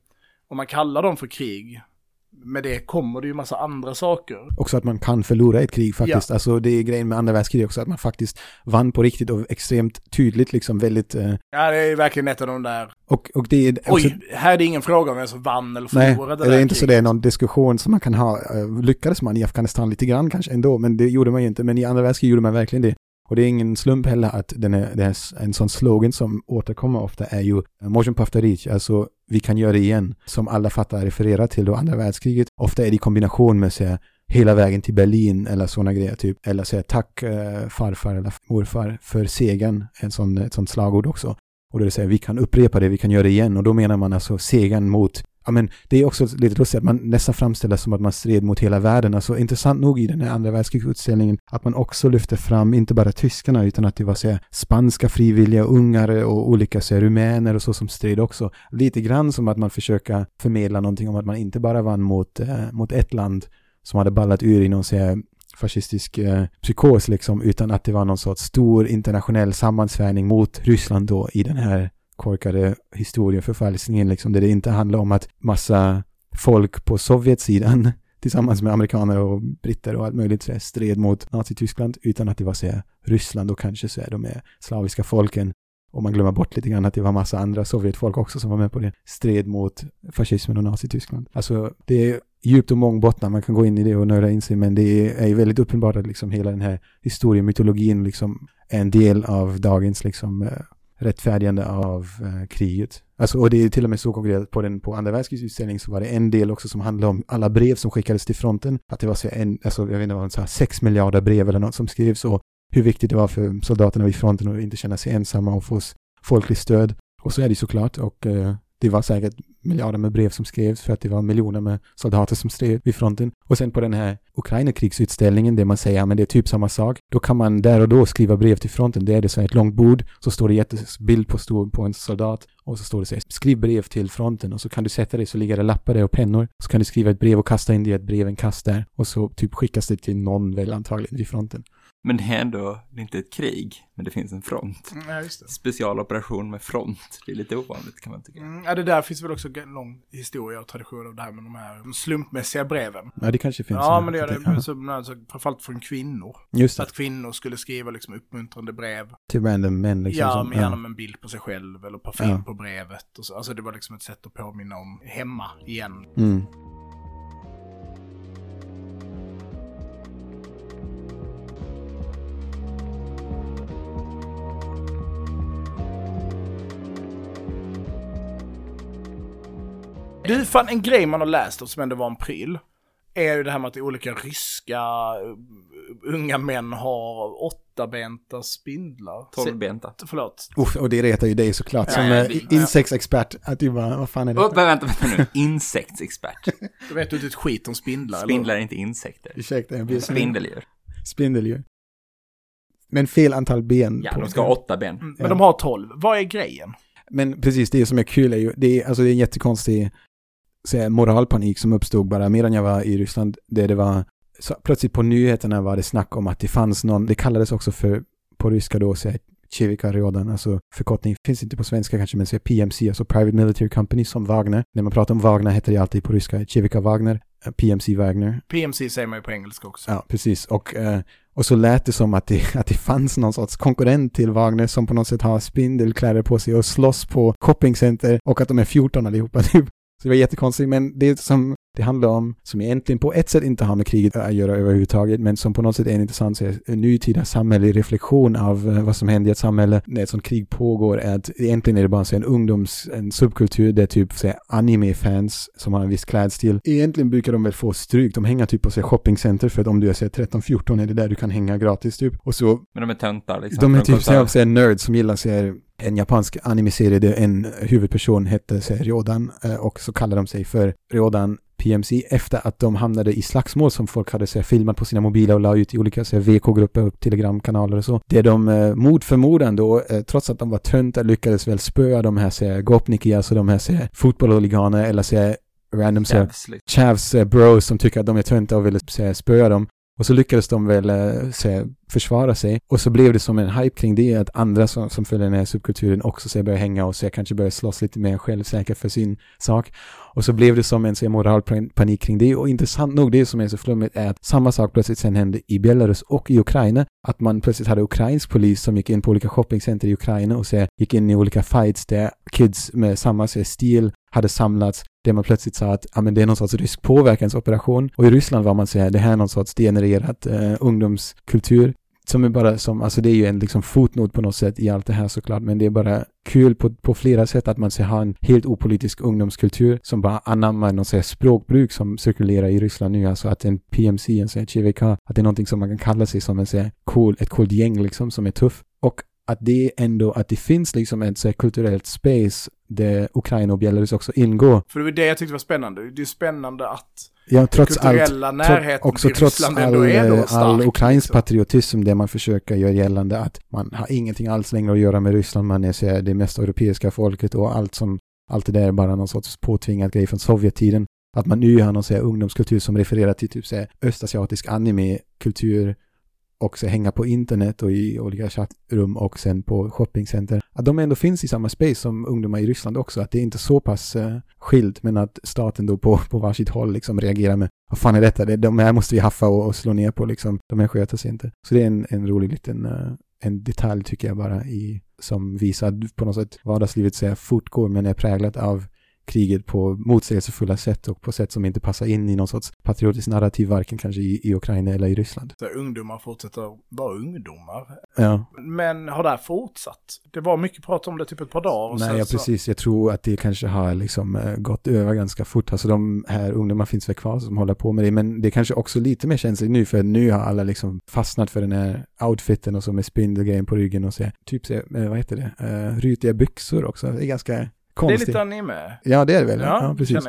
om man kallar dem för krig, med det kommer det ju massa andra saker. Också att man kan förlora ett krig faktiskt. Ja. Alltså det är grejen med andra världskriget också, att man faktiskt vann på riktigt och extremt tydligt liksom väldigt... Eh... Ja, det är verkligen ett av de där... Och, och det är... Också... Oj, här är det ingen fråga om vem som vann eller förlorade Nej, det, är inte så det är någon diskussion som man kan ha. Eh, lyckades man i Afghanistan lite grann kanske ändå, men det gjorde man ju inte. Men i andra världskriget gjorde man verkligen det. Och det är ingen slump heller att den är, det är en sån slogan som återkommer ofta är ju eh, Motion Paftarich, alltså vi kan göra det igen, som alla fattar refererar till då andra världskriget. Ofta är det i kombination med säga hela vägen till Berlin eller sådana grejer typ. Eller säga tack eh, farfar eller morfar för segern, en sån, ett sånt slagord också. Och då säger det vi kan upprepa det, vi kan göra det igen. Och då menar man alltså segern mot Ja, men det är också lite lustigt att man nästan framställer som att man stred mot hela världen. Alltså intressant nog i den här andra världskrigsutställningen att man också lyfter fram inte bara tyskarna utan att det var så här spanska frivilliga, ungare och olika så rumäner och så som stred också. Lite grann som att man försöker förmedla någonting om att man inte bara vann mot, eh, mot ett land som hade ballat ur i någon så här fascistisk eh, psykos liksom, utan att det var någon sorts stor internationell sammansvärjning mot Ryssland då i den här korkade historieförfalskningen liksom, där det inte handlar om att massa folk på Sovjetsidan tillsammans med amerikaner och britter och allt möjligt så stred mot Nazityskland utan att det var så Ryssland och kanske så de är slaviska folken. Och man glömmer bort lite grann att det var massa andra Sovjetfolk också som var med på det, stred mot fascismen och Nazityskland. Alltså det är djupt och mångbottnat, man kan gå in i det och nöra in sig, men det är ju väldigt uppenbart att liksom hela den här historiemytologin liksom är en del av dagens liksom eh, rättfärdigande av eh, kriget. Alltså, och det är till och med så konkret på den på andra världskrigsutställningen så var det en del också som handlade om alla brev som skickades till fronten. Att det var så en, alltså jag vet inte vad, så här, sex miljarder brev eller något som skrevs och hur viktigt det var för soldaterna vid fronten att inte känna sig ensamma och få folkligt stöd. Och så är det såklart och eh, det var säkert miljarder med brev som skrevs för att det var miljoner med soldater som stred vid fronten. Och sen på den här Ukraina-krigsutställningen där man säger att ja, det är typ samma sak. Då kan man där och då skriva brev till fronten. Det är det så här ett långt bord, så står det jättebild på, stor, på en soldat och så står det så här, skriv brev till fronten och så kan du sätta dig så ligger det lappar där och pennor. Så kan du skriva ett brev och kasta in det i ett brevenkast där och så typ skickas det till någon väl antagligen vid fronten. Men det är ändå det är inte ett krig, men det finns en front. Mm, Ja, just det. Specialoperation med front. Det är lite ovanligt kan man tycka. Mm, ja, det där finns väl också en lång historia och tradition av det här med de här slumpmässiga breven. Ja, det kanske finns. Ja, en- men det gör det. Ja, Så, alltså, framförallt från kvinnor. Just det, att kvinnor skulle skriva liksom uppmuntrande brev. till random män liksom. ja, som- med gärna med en bild på sig själv eller parfym Ja. på brevet. Och så. Alltså det var liksom ett sätt att påminna om hemma igen. Mm. Du, fan en grej man har läst och som ändå var en pryl. Är ju det här med att olika ryska uh, unga män har åttabenta spindlar. Tolvbenta. Förlåt. Uff, och det retar ju dig såklart Ja, som ja, eh, det- insektsexpert. Att du bara, vad fan är Oh, det? vänta, vänta nu. Insektsexpert. Du vet du inte ett skit om spindlar? Spindlar är inte insekter. Ursäkta, jag blir Spindeldjur. Spindeldjur. Men fel antal ben. Ja, på de ska ha åtta ben. Mm, Men de har tolv. Vad är grejen? Men precis, det som är kul är ju, det är, alltså det är en jättekonstig här, moralpanik som uppstod bara medan jag var i Ryssland, där det var, så plötsligt på nyheterna var det snack om att det fanns någon, det kallades också för, på ryska då, så här, Chivika Ryodan, alltså förkortning, finns inte på svenska kanske, men så PMC, alltså Private Military Company som Wagner. När man pratar om Wagner heter det alltid på ryska Chivika Wagner, eh, PMC Wagner. PMC säger man ju på engelska också. Ja, precis. Och, eh, och så lät det som att det, att det fanns någon sorts konkurrent till Wagner som på något sätt har spindelkläder på sig och slåss på shoppingcenter och att de är 14 allihopa typ. Så det var jättekonstigt, men det som det handlar om, som egentligen på ett sätt inte har med kriget att göra överhuvudtaget, men som på något sätt är en intressant så här, en nutida samhällelig reflektion av eh, vad som händer i ett samhälle när ett sånt krig pågår, är att egentligen är det bara så här, en ungdoms, en subkultur där typ så här, anime-fans som har en viss klädstil, egentligen brukar de väl få stryk, de hänger typ på så här, shoppingcenter för att om du är så här, 13-14 är det där du kan hänga gratis typ. Och så Men de är töntar liksom. de är typ kostar- såhär, såhär nerds som gillar sig en japansk anime-serie där en huvudperson hette Ryodan eh, och så kallar de sig för Ryodan PMC efter att de hamnade i slagsmål som folk hade såhär, filmat på sina mobiler och la ut i olika VK-grupper och telegramkanaler och så. Det de eh, mot förmodan då, eh, trots att de var töntar, lyckades väl spöa de här såhär, Gopniki, alltså de här såhär, fotbollhuliganer eller såhär, random såhär, Jävs, liksom. Chavs eh, bros som tycker att de är tönta och vill spöa dem. Och så lyckades de väl eh, se, försvara sig. Och så blev det som en hype kring det att andra som, som följer den här subkulturen också så började hänga och så kanske började slåss lite mer självsäkert för sin sak. Och så blev det som en så moralpanik kring det. Och intressant nog, det som är så flummigt är att samma sak plötsligt sen hände i Belarus och i Ukraina. Att man plötsligt hade ukrainsk polis som gick in på olika shoppingcenter i Ukraina och så gick in i olika fights där kids med samma så stil hade samlats där man plötsligt sa att ja, men det är någon sorts rysk påverkansoperation. Och i Ryssland var man så här, det här är någon sorts degenererat eh, ungdomskultur. Som är bara som, alltså det är ju en liksom fotnot på något sätt i allt det här såklart, men det är bara kul på, på flera sätt att man ser ha en helt opolitisk ungdomskultur som bara anammar något sånt språkbruk som cirkulerar i Ryssland nu, alltså att en PMC, en sån här CVK, att det är någonting som man kan kalla sig som en sån här cool, ett coolt gäng liksom som är tuff. Och att det ändå, att det finns liksom ett så kulturellt space där Ukraina och Belarus också ingår. För det var det jag tyckte var spännande. Det är spännande att Ja, trots allt, kulturella tro, närheten också till trots Ryssland all, ändå är då eh, stark. all ukrainsk liksom. patriotism där man försöker göra gällande att man har ingenting alls längre att göra med Ryssland, man är så det mest europeiska folket och allt som, allt det där är bara någon sorts påtvingad grej från Sovjettiden. Att man nu har någon så ungdomskultur som refererar till typ så östasiatisk anime-kultur och så hänga på internet och i olika chattrum och sen på shoppingcenter. Att de ändå finns i samma space som ungdomar i Ryssland också. Att det är inte så pass eh, skilt men att staten då på, på varsitt håll liksom reagerar med vad fan är detta? Det, de här måste vi haffa och, och slå ner på liksom. De här sköter sig inte. Så det är en, en rolig liten uh, en detalj tycker jag bara i som visar på något sätt vardagslivet så här fortgår men är präglat av kriget på motsägelsefulla sätt och på sätt som inte passar in i någon sorts patriotisk narrativ, varken kanske i, i Ukraina eller i Ryssland. Så ungdomar fortsätter vara ungdomar. Ja, Men har det här fortsatt? Det var mycket prat om det typ ett par dagar. och nej, ja, så- precis. Jag tror att det kanske har liksom eh, gått över ganska fort. Alltså de här ungdomarna finns väl kvar som håller på med det, men det är kanske också lite mer känsligt nu, för nu har alla liksom fastnat för den här outfiten och så med spindelgrejen på ryggen och så typ så, eh, vad heter det, uh, rytiga byxor också. Det är ganska Det är Konstigt. lite anime. Ja, det är det väl? Ja, Ja, precis.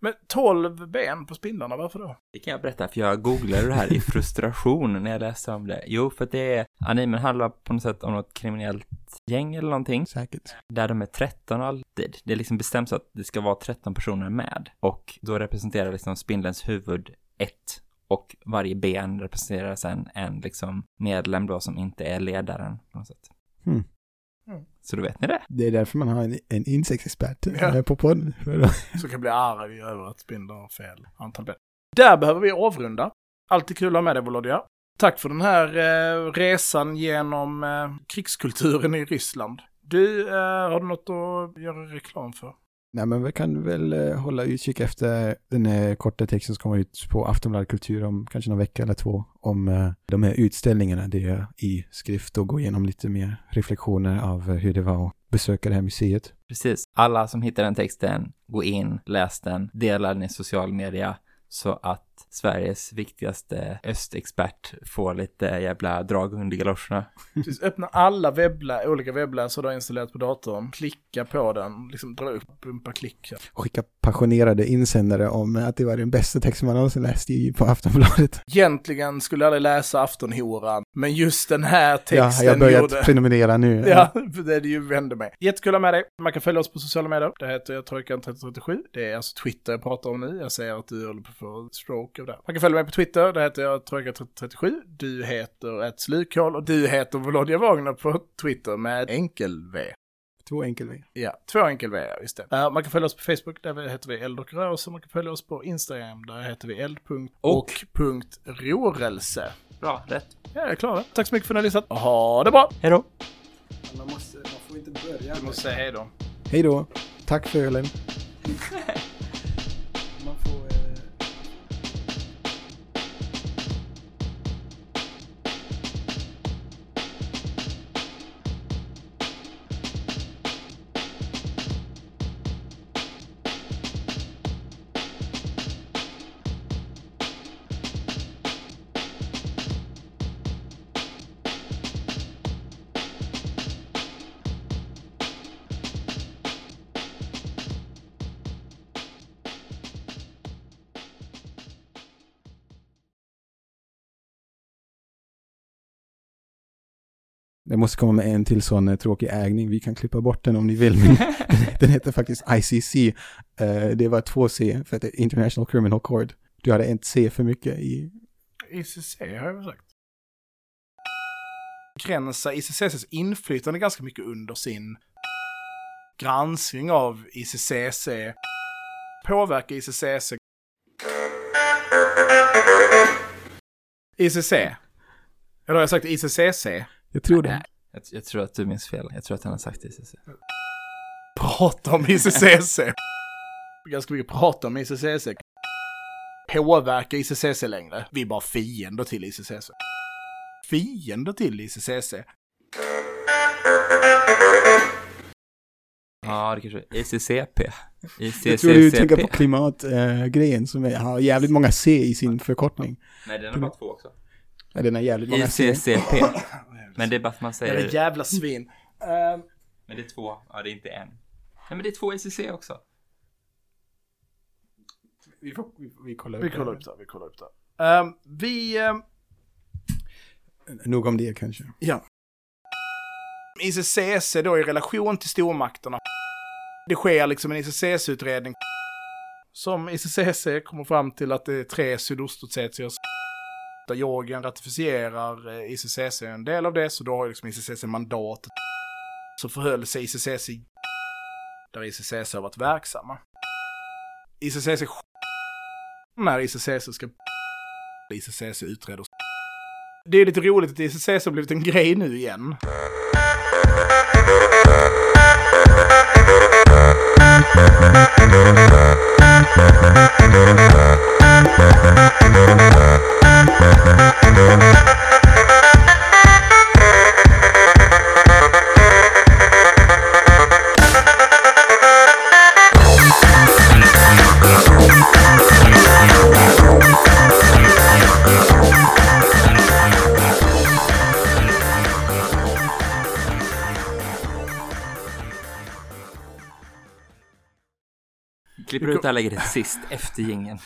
Men 12 ben på spindlarna, varför då? Det kan jag berätta, för jag googlade det här i frustration när jag läste om det. Jo, för att det är, animen handlar på något sätt om något kriminellt gäng eller någonting. Säkert. Där de är 13 alltid. Det är liksom bestämt så att det ska vara 13 personer med. Och då representerar liksom spindelns huvud ett. Och varje ben representerar sen en liksom medlem då som inte är ledaren på något sätt. Hmm. Mm. Så då vet ni det. Det är därför man har en, en insektsexpert Ja. eh, på podden. Så kan bli arg över att spindlar har fel antal ben. Där behöver vi avrunda. Alltid kul att ha med dig Volodja. Tack för den här eh, resan genom eh, krigskulturen i Ryssland. Du, eh, har du något att göra reklam för? Nej, men vi kan väl eh, hålla utkik efter den eh, korta texten som kommer ut på Aftonbladet Kultur om kanske någon vecka eller två om eh, de här utställningarna. Det är i skrift och gå igenom lite mer reflektioner av eh, hur det var att besöka det här museet. Precis. Alla som hittar den texten, gå in, läs den, dela den i social media så att Sveriges viktigaste östexpert får lite jävla drag under galoscherna. Precis, öppna alla webbla, olika webbläsare du har installerat på datorn. Klicka på den, liksom dra upp, bumpa, klick. Och skicka passionerade insändare om att det var den bästa texten man någonsin läst i, på Aftonbladet. Egentligen skulle jag aldrig läsa Aftonhoran, men just den här Ja, texten jag har börjat gjorde... prenumerera nu. Ja, för det är det ju vände mig. Jättekul att ha med dig. Man kan följa oss på sociala medier. Det heter jag Trojkan3037. Det är alltså Twitter jag pratar om nu. Jag säger att du håller på få stroke av det. Man kan följa mig på Twitter. Det heter jag Trojkan3037. Du heter ett slukhål och du heter Volodja Wagner på Twitter med enkel V. Två enkel V. Ja, två enkel V, ja, just det. Man kan följa oss på Facebook, där heter vi Eld och rörelse. Man kan följa oss på Instagram, där heter vi eld. och punkt rörelse. Bra, rätt. Ja, jag är klar. Tack så mycket för att ni har lyssnat. Ha det bra! Hej då! Man, måste, man får inte börja. Du måste säga hej då. Hej då. Tack för ölen. Det måste komma med en till sån eh, tråkig ägning. Vi kan klippa bort den om ni vill. Men den heter faktiskt ICC. Eh, det var två C för att det är International Criminal Court. Du hade ett C för mycket i... ICC har jag väl sagt. Begränsa ICCs inflytande ganska mycket under sin granskning av ICCC. Påverka ICCC. ICC. Eller har jag sagt ICCC? Jag tror det. Jag, jag tror att du minns fel. Jag tror att han har sagt det. Prata om ICCC. Ganska mycket prata om ICCC. Påverka ICCC längre. Vi är bara fiender till ICCC. Fiender till ICCC. Ja, det kanske är ICCP. Jag tror du tänker på ICCP. klimatgrejen som är, har jävligt många C i sin förkortning. Nej, den har bara två också. Ja, den har jävligt många C. Men det är bara att man Det är säger... jävla svin. Ehm, Men det är två. Ja, det är inte en. Nej, men det är två ICC också. Vi, får, vi, vi kollar vi kollar upp det. Vi kollar upp det. Ehm, vi... ehm, Nog om det kanske. Ja. ICCC då i relation till stormakterna. Det sker liksom en ICCC-utredning. Som ICCC kommer fram till att det är tre sydostossetier där Georgien ratificerar ICCC en del av det, så då har ju liksom ICCC mandat. Så förhöll sig ICCC där ICCC har varit verksamma. ICCC när ICCC ska ICCC utreder Det är lite roligt att ICCC har blivit en grej nu igen. Lägger det sist, efter gingen.